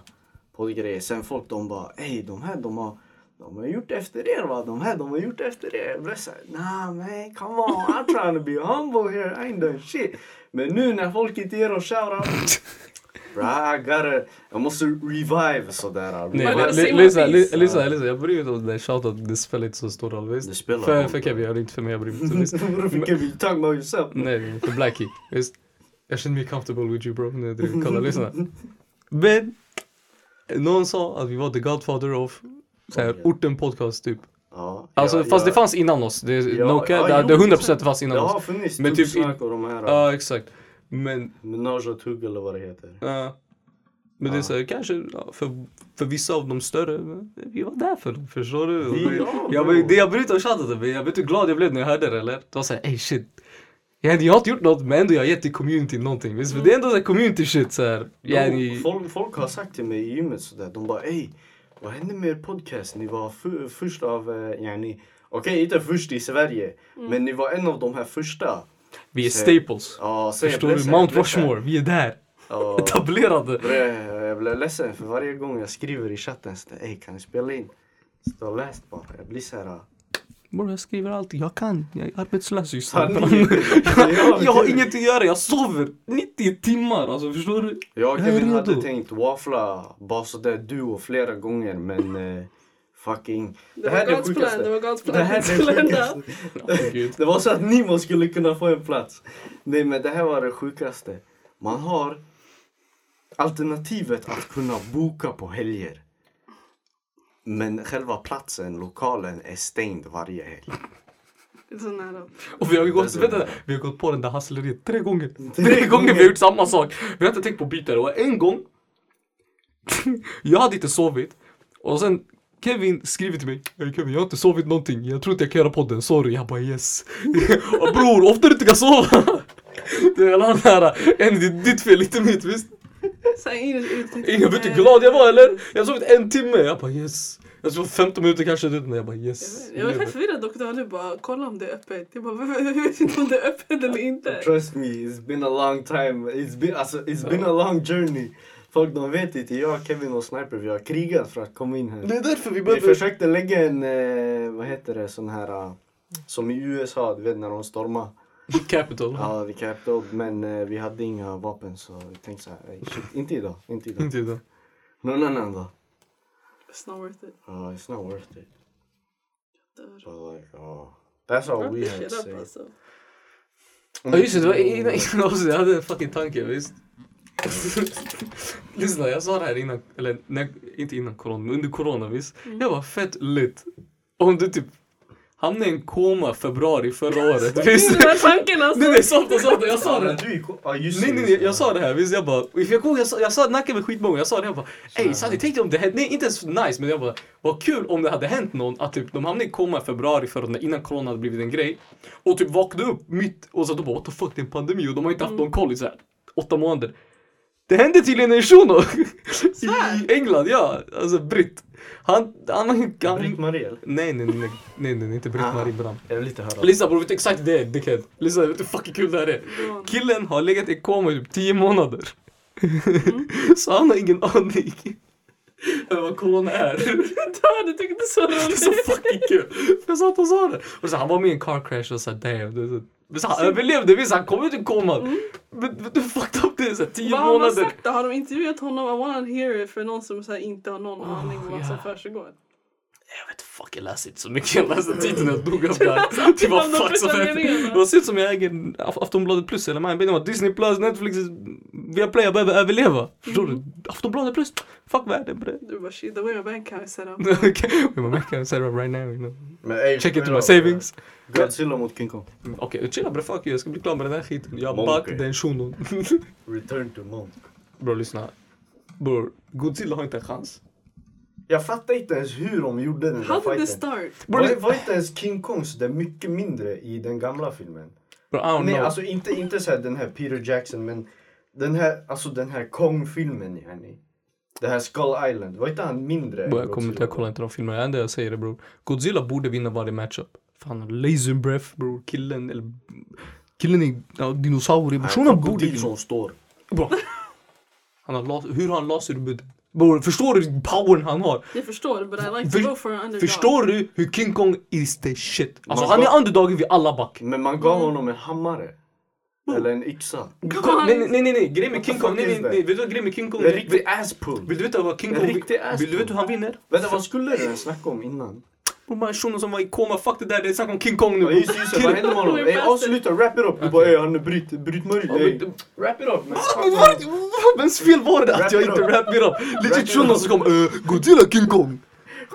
poddgrejer. Sen folk de bara, ey de här de har de har gjort efter er va? De här de har gjort efter er. Jag blev såhär, nah man come on I'm trying to be humble here, I ain't done shit. Men nu när folk inte ger oss shoutout. Bro, I gotta, jag måste revive sådär. Nej, lyssna, lyssna, lyssna. Jag bryr mig inte om det shoutout, det spelar inte så stor roll visst? Det spelar För, roll. för Kevin, jag inte för mig, jag bryr mig inte visst? För Kevin? You talking about yourself? Nej, för Blackie. Visst? Jag känner mig comfortable with you bro. Nej, jag driver. Kolla, lyssna. Men, någon sa att vi var the godfather of så här, Okej. orten podcast typ. Ja, Alltså ja, fast ja. det fanns innan oss. Det, Ja, no, ja, det, jo, det är 100% exakt. det fanns innan Det oss. har funnits Men typ och de här. Ja, exakt. Men, Menage och tugg eller vad det heter. ja. men det är Ja. så här, kanske för, för vissa av de större, vi var där för dem, förstår du? Ja, jag, det jag bryter och chattat men jag vet hur glad jag blev när jag hörde det eller? Det var såhär, ey shit. Jag, jag har inte gjort något men ändå jag har gett till community någonting. Visst? För det är ändå community shit såhär. De, folk, folk har sagt till mig i gymmet sådär, de bara ey, vad hände med er podcast? Ni var fu- först av, eh, yani, okej inte först i Sverige, men ni var en av de här första. Vi är Så- staples. Ja, så jag Förstår blev du? så Mount så Rushmore, vi är där. Ja, Etablerade. bre, jag blev ledsen för varje gång jag skriver i chatten ey kan ni spela in? Så jag läst bara, jag blir såhär, Bror jag skriver alltid, jag kan, jag är arbetslös just Har nu. ni- Ja, jag har inget att göra, jag sover 90 timmar alltså förstår du? jag och Jag är Kevin hade tänkt waffla bara sådär duo flera gånger men eh, fucking. Det var God's plan, det var God's plan. Det här är Det det sjukaste. Det var så att Nimo skulle kunna få en plats. Nej men det här var det sjukaste. Man har alternativet att kunna boka på helger. Men själva platsen, lokalen, är stängd varje helg. Det är så nära. Och vi har gått, så vänta, vi har gått på den där hassleriet tre gånger. Tre, gånger vi har gjort samma sak. Vi har inte tänkt på att byta det. Och en gång, jag hade inte sovit. Och sen Kevin skriver till mig, hey Kevin jag har inte sovit någonting, jag tror inte jag kan göra podden, sorry. Jag bara yes. och bror, ofta du inte kan sova. det är alla här, en det är ditt fel, inte mitt visst. Så här, ingen ut- Ingen vet hur glad jag var eller? Jag har sovit en timme, jag bara yes. Jag sov 15 minuter kanske, du vet, men jag bara yes. Jag var fett förvirrad dock. Du bara, kolla om det är öppet. Jag bara, jag vet inte om det är öppet eller inte. Trust me, it's been a long time. It's been, alltså, it's been a long journey. Folk de vet inte, jag, Kevin och Sniper vi har krigat för att komma in här. Det är därför vi Vi försökte lägga en, eh, vad heter det, sån här, eh, som i USA, du vet när de stormar. Capital. Ja, the Capitol, men eh, vi hade inga vapen så vi tänkte såhär, "Ey, shit, inte idag, inte idag. Inte idag. Någon annan dag. It's not worth it. Ja, it's not worth it. Dör. But like, oh, that's all we had to up, say. alltså. Ja just det, det var innan, innan oss, jag hade en fucking tanke visst. Lyssna, jag sa det här innan, eller nej, inte innan corona, men under corona visst. Jag var fett lit. Om du typ hamnade i en koma februari förra året. Visst. Den tanken alltså. Nej nej, och sant, jag sa det. ja, just Nej nej nej, jag sa det här. Visst, jag bara, för jag, kom, jag, sa, jag sa nacka med skitmånga, jag sa det, jag bara Ey Sanni, tänk dig om det hände, nej inte ens nice men jag bara Vad kul om det hade hänt någon att typ de hamnade i koma i februari förra året innan corona hade blivit en grej Och typ vaknade upp mitt och så de bara what the fuck det är en pandemi. Och de har inte haft någon koll i så här åtta månader Det hände tydligen en shuno i England, ja, alltså britt Han, han, han, han Britt-Marie? Nej nej nej, nej nej, inte Britt-Marie Bram Jag vill lite höra. Lyssna bror, vet du exakt det är dickhead? Lyssna, vet du hur fucking kul det här är? Killen har legat i koma i typ 10 månader. så han har ingen aning över vad corona är. Du tyckte inte så Det är så roligt. fucking kul. För jag satt och sa det. Och så han var med i en car crash och så här, damn. Det är så, men så han överlevde, visst han kom ut ur koman. Men vet du fucked up det är? Så här, 10 Vad har man månader. sagt då? Har de intervjuat honom? I wanna hear it för någon som så inte har någon Oh, aning om vad som försiggår. Jag vet fuck, jag läste inte så mycket. Jag läste titeln upp där. Det var fuck som. Det ser ut som jag äger Af- Aftonbladet plus eller vet Disney plus, Netflix, Viaplay, jag behöver överleva. Förstår du? Aftonbladet plus. Fuck världen bre. Du bara shit, the way my bank account is set up. okay. My bank account set up right now. You know. Men, ey, Check into my savings. Godzilla mot King Kong. Okej, chilla bre fuck you. Jag ska bli klar med den här skiten. Jag back den shunon. Return to Monk. Bror lyssna. Bror, Godzilla har inte en chans. Jag fattar inte ens hur de gjorde den How där did this fighten. start? Var, var inte ens King Kong så där mycket mindre i den gamla filmen? Bro, I don't Nej, know. alltså inte, inte så här den här Peter Jackson men den här, alltså den här Kong-filmen yani. Det här Skull Island, var inte han mindre? än Bro, jag kommer inte, jag Godzilla? kollar inte de filmerna. Det enda jag säger är bror. Godzilla borde vinna varje matchup. Fan, laser breath bror. Killen, eller... Killen är ja, dinosaurie. Nej, Shunon borde krokodil vinna. som står. Bro. Han har las- hur har han laser Bror, förstår du powern han har? Jag förstår, but I like to go for an underdog. Förstår du hur King Kong is the shit? Alltså Man han är underdogen vid alla back. Men man gav honom en hammare. Eller en yxa. Nej, nej, nej, nej, grejen med King Kong, nej, nej, nej, vet du vad grejen med King Kong En är? riktig asspull. Vill du veta vad King En Kong... Vill du veta hur han vinner? Vänta, vad skulle du snacka om innan? De här shunon som var i koma, fuck det där, det är snack om King Kong nu. Ja, just just det, vad hände med honom? Ey past avsluta, wrap it up. Du bara ey han bryt, bryt mörj. Ey. Wrap it up. men- Men var- Vems fel var det att jag inte wrap it up? Legit it shunon som kom uh, Godzilla King Kong.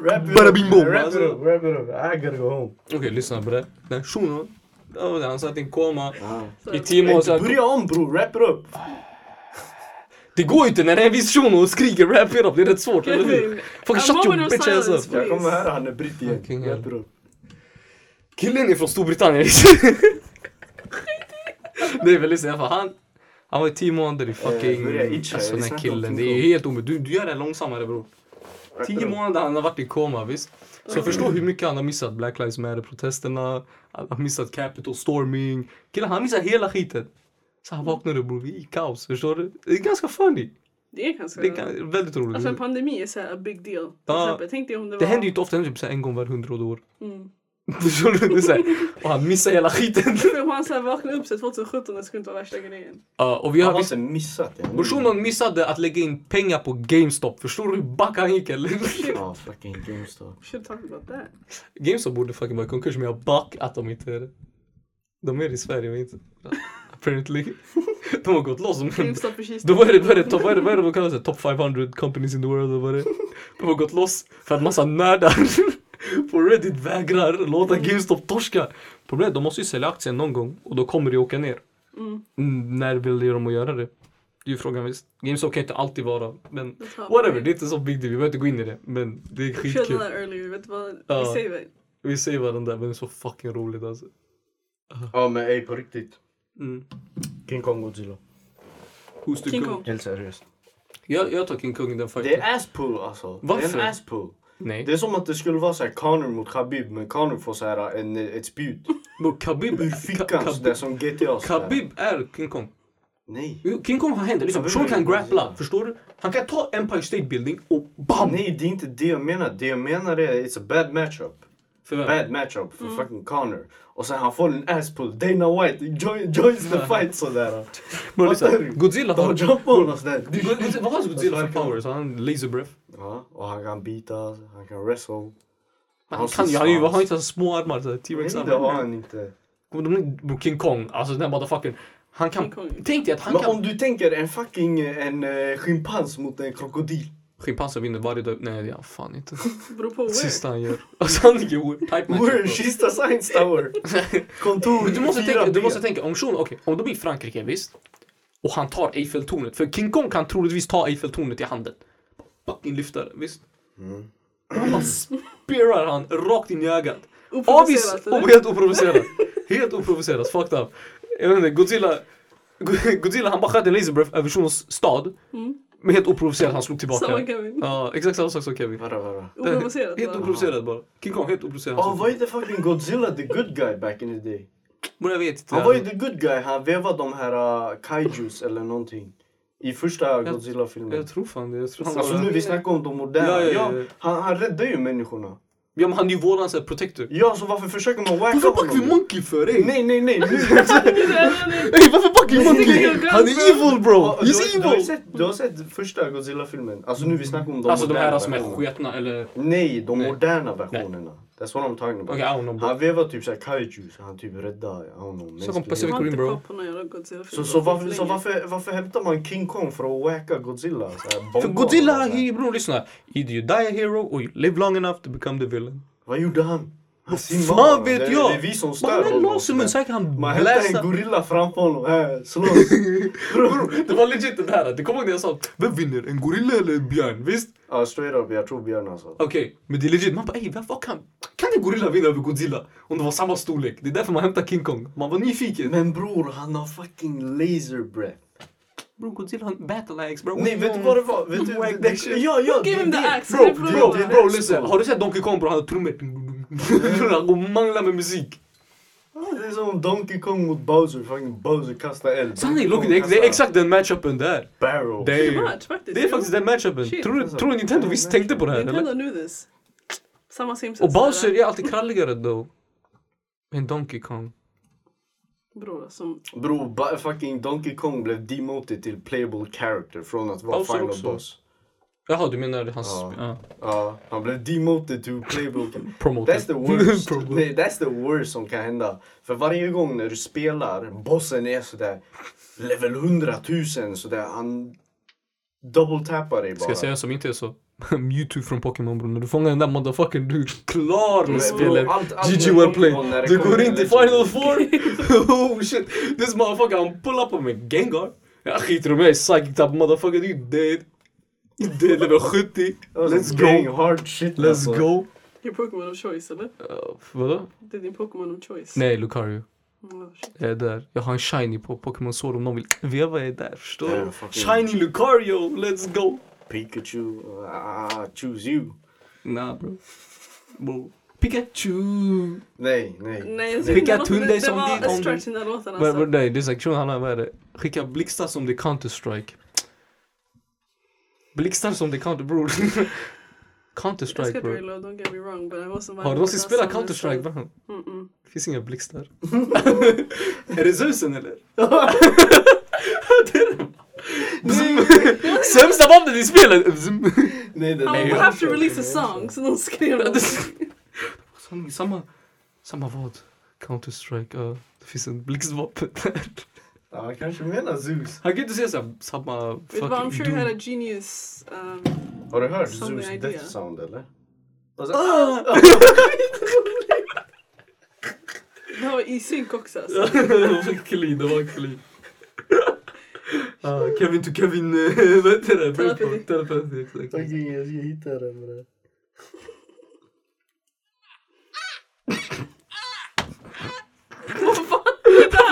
Wrap it Bada up. bing bom, Wrap it up, wrap it up. I gotta go home. Okej, lyssna på det. Den shunon, han satt i en koma i tio månader. Ey, Börja om bror, wrap it up. Det går ju inte när det är viss shuno och skriker wrap it up, det är rätt svårt, eller hur? Fucking shut your bitch ass up. Jag kommer höra han är britt igen. Fucking it up. Killen är från Storbritannien. Nej men lyssna, fall, han, han var i tio månader i fucking... börja itcha, alltså jag den här killen, det är helt omöjligt. Du, du gör det långsammare bror. Wrap Tio it up. månader han har varit i koma, visst? Så jag förstår hur mycket han har missat Black Lives Matter-protesterna, han har missat Capitol storming. Killen han har missat hela skiten. Så han vaknade bror, i kaos, förstår du? Det är ganska funny. Det är ganska... Det är ga- väldigt roligt. Alltså en pandemi är så här a big deal. Ja. exempel, tänk dig om det var... det händer ju inte ofta, det händer typ så en gång var hundrade år. Mm. Förstår du? Det är och han missar hela skiten. Han så här vaknade upp sig 2017, det skulle inte vara värsta grejen. Ja, och vi Han har har visst inte missat det. Och shunon missade att lägga in pengar på GameStop. Förstår du hur back han gick eller? Ja, fucking GameStop. Should talk about that. GameStop borde fucking vara i konkurs men jag back att de inte är det. De är i Sverige men inte. Apparently. De har gått loss. Då var det, vad är det, top, vad är det, vad är det de kallar sig? Top 500 companies in the world eller vad det? De har gått loss för att massa nördar på Reddit vägrar låta GameStop torska. Problemet de måste ju sälja aktien någon gång och då kommer det åka ner. Mm. När vill de att göra det? Det är ju frågan visst. GameStop kan inte alltid vara, men whatever, det är inte så big deal. Vi behöver inte gå in i det. Men det är Vi körde skitkul. det där earlier, vet du vad? Vi save it. Vi säger varandra, men det är så fucking roligt alltså. Ja men ey på riktigt. Mm. King Kong Godzilla. Who's the King? Kong. Helt seriöst. Jag, jag tar King Kong i den Det fighten. är asspull alltså. Varför? Det är en asspull. Nej. Det är som att det skulle vara så här Conor mot Khabib men Conor får så här en, ett spjut Bro, Khabib, ur Ka- fickan sådär som GTA. Khabib är King Kong. Nej. King Kong har händer, liksom. Personen kan grappla, förstår du? Han kan ta Empire State Building och BAM! Nej det är inte det jag menar. Det jag menar är it's a bad matchup. För vem? Bad matchup för fucking Conor. Och sen han får en asspull. Dana White join, joins the fight sådär. Fattar? Godzilla De har... jumpar honom sådär. God- God- Vad har Godzilla för powers? Han har laser breath. Ja, och han kan bita, han kan wrestle. Han kan ju, han har ju så små armar, T-rex Nej det har han inte. King Kong, alltså den motherfuckern. Han kan... Tänk dig att han Men kan... om du tänker en fucking en uh, schimpans mot en krokodil. Schimpanser vinner varje dag. Nej, det är han fan inte. Beror på where. Sista han gör. Alltså han är type match. Where? Kista Science Tower. Kontor Men du måste, 4B. tänka, du måste tänka, om shunon, okej, om det blir Frankrike visst. Och han tar Eiffeltornet. För King Kong kan troligtvis ta Eiffeltornet i handen. Fucking lyfta det, visst? Mm. Och spearar han rakt in i ögat. Avis, Oprovocerat, eller? helt oprovocerat. helt oprovocerat, fucked up. Jag vet inte, Godzilla, Godzilla han bara sköt en laserbreath över shunos stad. Mm. Men helt oprovocerat, han slog tillbaka. Samma Kevin. Ja, exakt samma sak som Kevin. Vara, vara. Oprovocerat Helt va? oprovocerat bara. King Kong helt oprovocerat. Oh, var inte fucking Godzilla the good guy back in the day? Men jag vet inte. Han var ju the good guy, han vevade de här uh, kaijus eller någonting. I första Godzilla-filmen. Jag tror fan det. Jag tror han Alltså nu vi snackar om de moderna. Ja, Ja, ja, ja. han, han räddar ju människorna. Ja men han är ju våran så här protector. Ja, så varför försöker man wacka Varför backar vi honom? Monkey för? Ey? Nej, nej, nej. Ey varför backar vi Monkey? Han är evil bro! du, He's du, har evil! sett, du har sett första Godzilla-filmen? Alltså nu vi snackar om de Alltså de här som är sketna eller... Nej, de Nej. moderna versionerna. That's what I'm talking about. Okej, I don't know bro. Han vevar typ såhär kaiju, så han typ räddar, I don't know. Pacific Jag har Rim, inte bro. Så, så, varför, så varför, varför hämtar man King Kong för att wacka Godzilla? För Godzilla, honom, så här. he, bro lyssna. Either you die a hero or you live long enough to become the villain. Vad gjorde han? Fan honom. vet jag! Det är vi som Men stör han är honom. lasermun, sådär. säkert han Man hämtar en gorilla framför honom. Här, slåss. Det var legit det här. Du kommer ihåg när jag sa vem vinner? En gorilla eller en björn? Visst? Ja, straight up. Jag tror björn alltså. Okej, men det är legit. Man bara ey, vad kan... Kan en gorilla vinna över Godzilla? Om det var samma storlek. Det är därför man hämtar King Kong. Man var nyfiken. Men bror, han har fucking laser breath. Bro, Godzilla har battle axe bro. Nej, vet du vad det var? Vet du, det, shit. ja, ja, Give det- him the det- axe. Bro, det bro, det- bro, listen. Har du sett Donkey Kong bro? Han har trummor. Han går och manglar med musik. Det är som Donkey Kong mot Bowser. Fucking Bowser kastar eld. Sanning, look, det är, det exakt den matchupen där. Barrel. Det är, much, faktiskt. det är faktiskt den matchupen. Shit. Tror, du- tror du Nintendo visst tänkte på det här Nintendo eller? knew this. Samma Simpsons. Och Bowser är alltid kralligare då. Än Donkey Kong. Bror, som... Bro, ba- fucking Donkey Kong blev demoted till playable character från att vara Bowser final också. boss. Jaha, du menar hans... Ja. Ja. Ja, han blev demoted to playable Promoted. That's the worst. Nej, that's the worst som kan hända. För varje gång när du spelar, bossen är sådär level 100 000 sådär, han double tappar dig bara. Ska jag säga som inte är så? Mewtwo från Pokémon bror, när du fångar den där motherfuckern du är klar med spelet. GG well played. Det Du går in till final four. oh shit. This motherfucker han pull up med Gengar. Jag skiter om jag är psychic type motherfucker, du är dead. You dead level 70. Let's go. hard shit Let's alltså. go. Your Pokémon of choice, eller? Uh, vadå? Det är din Pokémon of choice. Nej, Lucario. Oh, shit. Jag är där. Jag har en shiny på Pokémon Sword om någon vill veva jag är där. Förstår du? Shiny Lucario, let's go! Pikachu, ah, choose you. Nah bro. bro. Pikachu! Nej, nej. Nej, jag Skicka det, som det var stretch i den låten men alltså. nej, det är sektion handlar om vad är det? Skicka blixtar som det Counter-Strike. Blixtar som det Counter... Bror. Jag Counter-Strike ska bror. reload, don't get me wrong, but I wasn't Har du någonsin spelat Counter-Strike bror? Mm -mm. Det finns inga blixtar. är det Zeusen eller? det är det. Bzum. Sämsta vapnet i spelet! Nej, det I jag have to release a song, så de skrev det- Som- Samma, samma vad? Counter-Strike, ja. Det finns en blixtvapen där. Ja, han kanske menar Zeus. Han kan inte säga såhär, samma Vet du vad, I'm sure you had a genius... Um, Har du hört Zeus idea. death sound eller? Alltså, Ah! det här var i synk också alltså. det var clean, det var clean. Ah, Kevin to Kevin, eh, vad heter det? Telepathy. Telepathy, exakt. Okej, jag ska hitta den bre.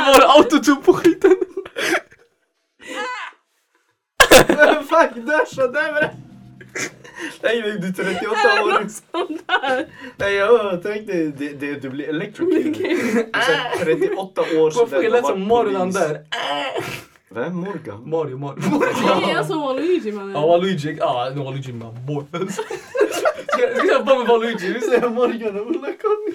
Var det autotune på skiten? Men fuck, dasha där bre! Nej, men du är 38 år. Sånt där. Nej, jag tänkte det, det, du blir electrocuted. Så här 38 år Varför sådär, jag du lät som polis. där? Vem? Morgan? Mario, Mario. Är jag som var Luigi mannen. Ja, Waluigi. Ja, nu Waluigi man boy. Ska jag- ska jag bara med Waluigi? Vi säger Morgan och Ulla-Conny.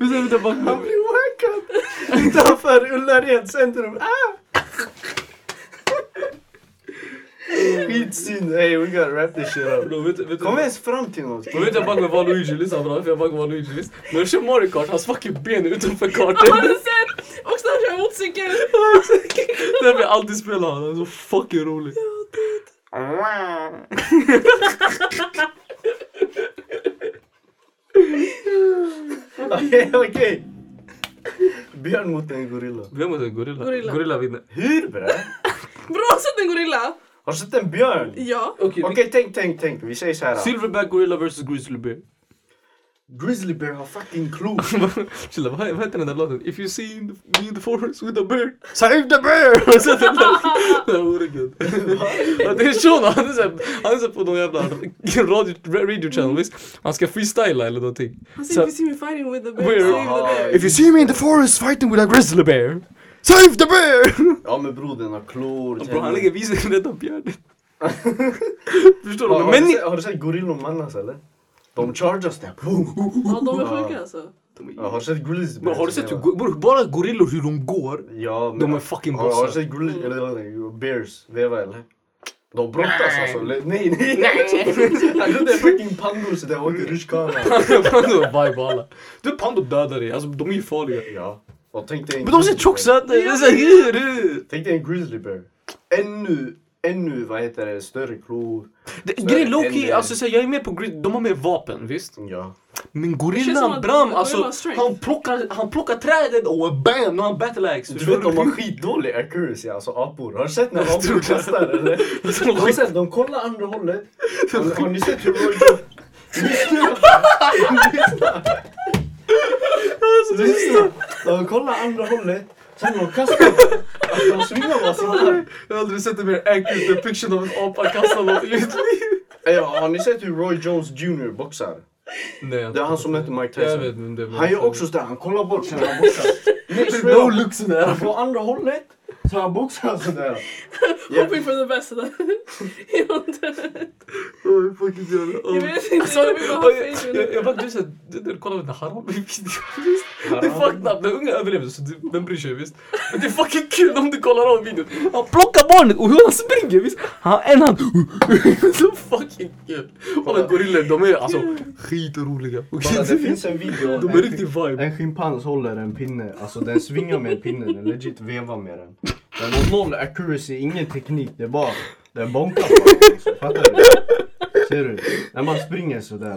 vi säger inte bara Han blir wackad utanför Ullared centrum. Ah! Skitsynd. Hey, we gotta wrap this shit up. Bro, vet, vet, Kom ens fram till något. Jag vet jag buggar med Waluigi, lyssna bra, för jag buggar med Waluigi visst. När jag kör Mario Kart, hans fucking ben är utanför Har kartan. du sett? Och snart kör motorcykel. Därför jag alltid spelar han, han är så fucking rolig. Okej, okej. Björn mot en gorilla. Vem är det? Gorilla? Gorilla. Gorilla vinner. Hur bre? Bro, har du sett en gorilla? Har du sett en björn? Ja. Okej, Okej, tänk, tänk, tänk. Vi säger så här. Silverback Gorilla vs Grizzly Bear. Grizzly bear har fucking klor. Chilla, vad, vad heter den där låten? If you see in the, me in the forest with a bear, save the bear! Där? Det är Sean, han är såhär, på någon jävla radio, radio channel visst? Han ska freestyla eller någonting. Han Så- säger, if you see me fighting with the bear, save the bear. If you see me in the forest fighting with a grizzly bear, save the bear! Ja men bror den har klor. Bro, han lägger visen rädda björnen. Förstår Har, du? har, Men du ni... sett, har du sett gorillor mannas eller? De chargas där. Ja, de är sjuka alltså. Ja, har du sett grizzly Men har du sett hur, go- bara gorillor hur de går? Ja, men, De är fucking har, har du bossar. sett grizzly, eller bears veva eller? De brottas alltså. Nej, nej, nej. Han trodde fucking pandor så där åker rutschkana. Pando vibe alla. Du Pando dödar dig, alltså de är ju farliga. Ja. Och tänk dig en Men de ser grizzly tjocksöta ut, Tänk dig en grizzly bear. Ännu, ännu vad heter det, större klor. Grejen Loki, alltså så här, jag är med på grid, de har mer vapen visst? Ja. Men gorillan Bram, alltså han plockar, han plockar trädet och bam, nu har han battle axe. Du vet de har skitdålig accuracy, alltså apor. Har du sett när apor kastar eller? De Har du sett, de kollar andra hållet. Har, har ni sett hur Roy. Lyssna! Lyssna! Lyssna! De kollar andra hållet. Sen de kastar. Alltså de svingar bara sin arm. Jag har aldrig sett en mer accurate depiction av en apa kasta något i mitt liv. Ey, Har ni sett hur Roy Jones Jr boxar? Nej, Det är han som möter Mike Jag Tyson. vet det. Han gör också sådär, han kollar bort sen han boxar. No looks in Han får andra hållet. Boxar sådär. Ja. Hoping for the best. Jag Oh, fucking jävla- Jag oh. vet inte, Alltså, jag vill bara ha och jag- face jag- Jag bara, du såhär, du- du kollar på den haram-videon. Det är fucked up, när unga överlever så du- vem bryr sig visst? Men det är fucking kul om du kollar om videon. Han plockar barnet och hur han springer visst? Han har en hand. Så fucking kul. Alla gorillor de är alltså skitroliga. Det finns en video. De är riktigt vibe. En schimpans håller en pinne, alltså den svingar med en pinne, den legit vevar med den. Den har noll accuracy, ingen teknik, det är bara, den bonkar bara. Alltså, fattar du? Ser du? När man springer sådär.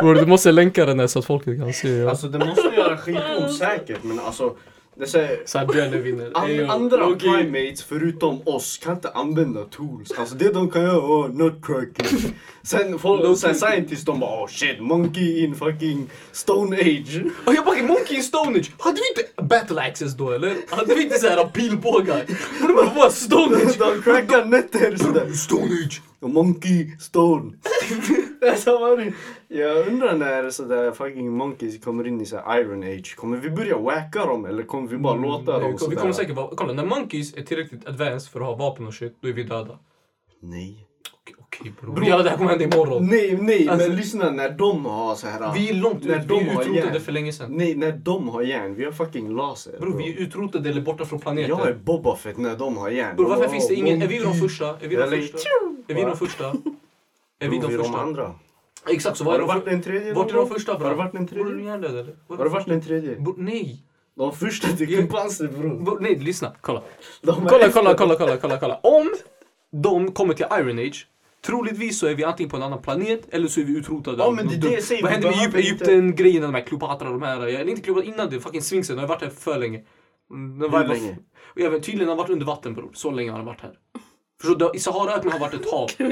Bror du måste länka den där så att folket kan se. Ja. Alltså det måste göra skitont säkert men alltså, Så här björnen vinner. An andra low-key. primates förutom oss kan inte använda tools. Alltså det de kan göra, oh, nutcracking. Sen, folk, sen scientists de bara oh shit, monkey in fucking stone age. Och jag bara Monkey in Stone Age, hade vi inte battle axes då eller? Hade vi inte såhär pilbågar? Borde man vara Stone Age? De crackar nötter sådär. Stone Age! Monkey stone. alltså, är? Jag undrar när sådär fucking monkeys kommer in i såhär iron age. Kommer vi börja wacka dem eller kommer vi bara låta Nej, dem vi sådär? kommer säkert vara, kolla när monkeys är tillräckligt advanced för att ha vapen och shit, då är vi döda. Nej. Okej, okej bror. Jävlar det här kommer hända imorgon. Nej, nej, Alltså- men lyssna när de har så här. Vi är långt när ut, vi de är har utrotade för länge sedan. Nej, när de har järn. Vi har fucking laser. Bror vi är utrotade eller borta från planeten. Jag är Boba Fett när de har järn. Bror varför De finns det ingen, är vi de första? Är vi de första? Är vi de första? Är vi de vi är första? andra. Exakt så Har vad du är de varit den tredje Vart är de första Har bra? du varit den är du tredje? hjärndöd eller? Har du varit den tredje? Nej. De första till schimpanser bror. Nej lyssna, kolla. Är Kolla, kolla, kolla, kolla, kolla, kolla. Om de kommer till Iron Age, troligtvis så är vi antingen på en annan planet eller så är vi utrotade. Ja, men det är det jag säger, Vad vi hände med behöver Egypten, inte- Egypten-grejerna, de här Kleopatra, de här. Eller inte Kleopatra, innan det, fucking Sphinxen. De har varit här för länge. Mm, den Hur var- länge? Jag vet, tydligen har han varit under vatten bror. Så länge har han varit här. Förstår du? I Saharaöknen har varit ett hav. Men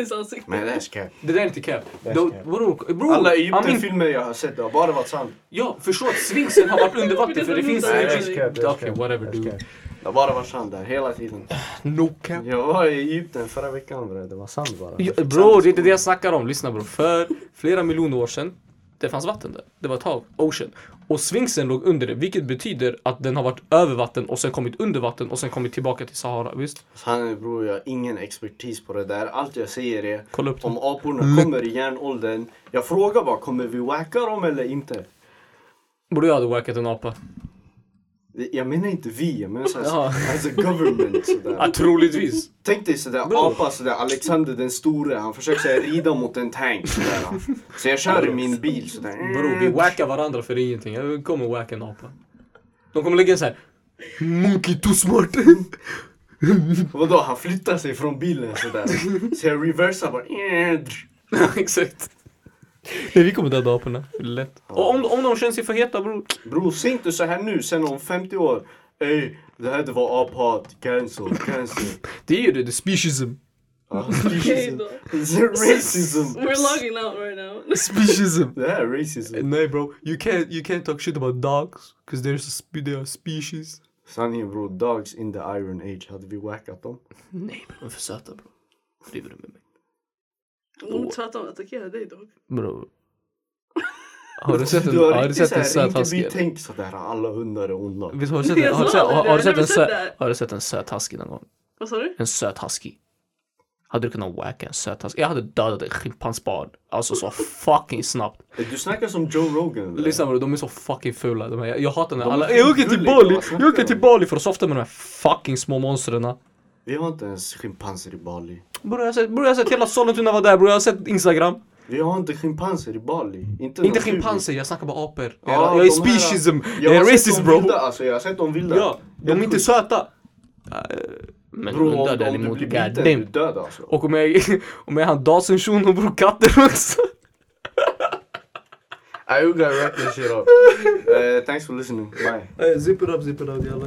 det är skräp. Det där är inte cap. Det är Då- skräp. Bror, bror. Alla I mean- Egypten-filmer jag har sett, det har bara varit sant. Ja, förstå att Sphinxen har varit under vatten för det finns... Nej, det är skräp, Okej, whatever dude. Det har bara varit sant där, hela tiden. No cap. Jag var i Egypten förra veckan bre, det var sant bara. Ja, bror, det är inte det jag snackar om. Lyssna bror. För flera miljoner år sedan, det fanns vatten där. Det var ett hav, ocean. Och Sphinxen låg under det, vilket betyder att den har varit över vatten och sen kommit under vatten och sen kommit tillbaka till Sahara. Visst? Han bror, jag har ingen expertis på det där. Allt jag säger är Kolla upp det. om aporna kommer i järnåldern. Jag frågar bara, kommer vi wacka dem eller inte? Borde jag hade wackat en apa? Jag menar inte vi, jag menar såhär, Jaha. as a government Ja, sådär. troligtvis. Tänk dig sådär Bro. apa sådär, Alexander den store, han försöker såhär rida mot en tank sådär. Så jag kör i min bil sådär. Bror, vi wackar varandra för ingenting. Jag kommer wacka en apa. De kommer lägga en sån här Monkey too smart. Vadå, han flyttar sig från bilen sådär. Så jag reversar bara. Ja, exakt. Nej, vi kommer döda aporna. Lätt. Och om, om de känner sig för heta bror. Bror, säg inte så här nu, sen om 50 år. Ey, det här det var aphat, cancel, cancel. Det är ju det, the speciesism. Ja, Okej då. It's racism. We're logging out right now. Speciesism. Det här är racism. Nej bro, you can't, you can't talk shit about dogs. Cause there's a spe they are species. Sanningen bror, dogs in the iron age, hade vi wackat dem? Nej bro, de är för söta bro. Driver du med mig? De tvärtom attackerar dig dock. Bro. Har du sett en, Du har har du sett en söt husky? vi eller? tänk sådär, alla hundar är onda. Visst har du sett en, har du sett, har, det, har du sett en har du sett en söt husky någon gång? Vad sa du? En söt husky. Hade du kunnat wacka en söt husky? Jag hade dödat en schimpansbarn. Alltså så fucking snabbt. Du snackar som Joe Rogan. eller? Lyssna bror, de är så fucking fula. De här. Jag, jag hatar när alla, jag åker till Bali, snackar jag åker till? Bali för att softa med de här fucking små monstren. Vi har inte ens schimpanser i Bali. Bror jag har sett, bror, jag har sett hela Sollentuna var där bror, jag har sett Instagram. Vi har inte schimpanser i Bali. Inte, Inte schimpanser, jag snackar bara apor. Ja, jag, jag är de speciesism, Jag jag är har sett racist bro. Vilda, alltså, jag har sett dem vilda. Ja, de är inte söta. Eh, Men Bro, hundar däremot, är goddamn. död alltså. Och om jag, om jag har en Dawson shuno bror, katter också. I gotta wrap this shit up. Uh, thanks for listening. Bye. Zip it up, zip it up jalla.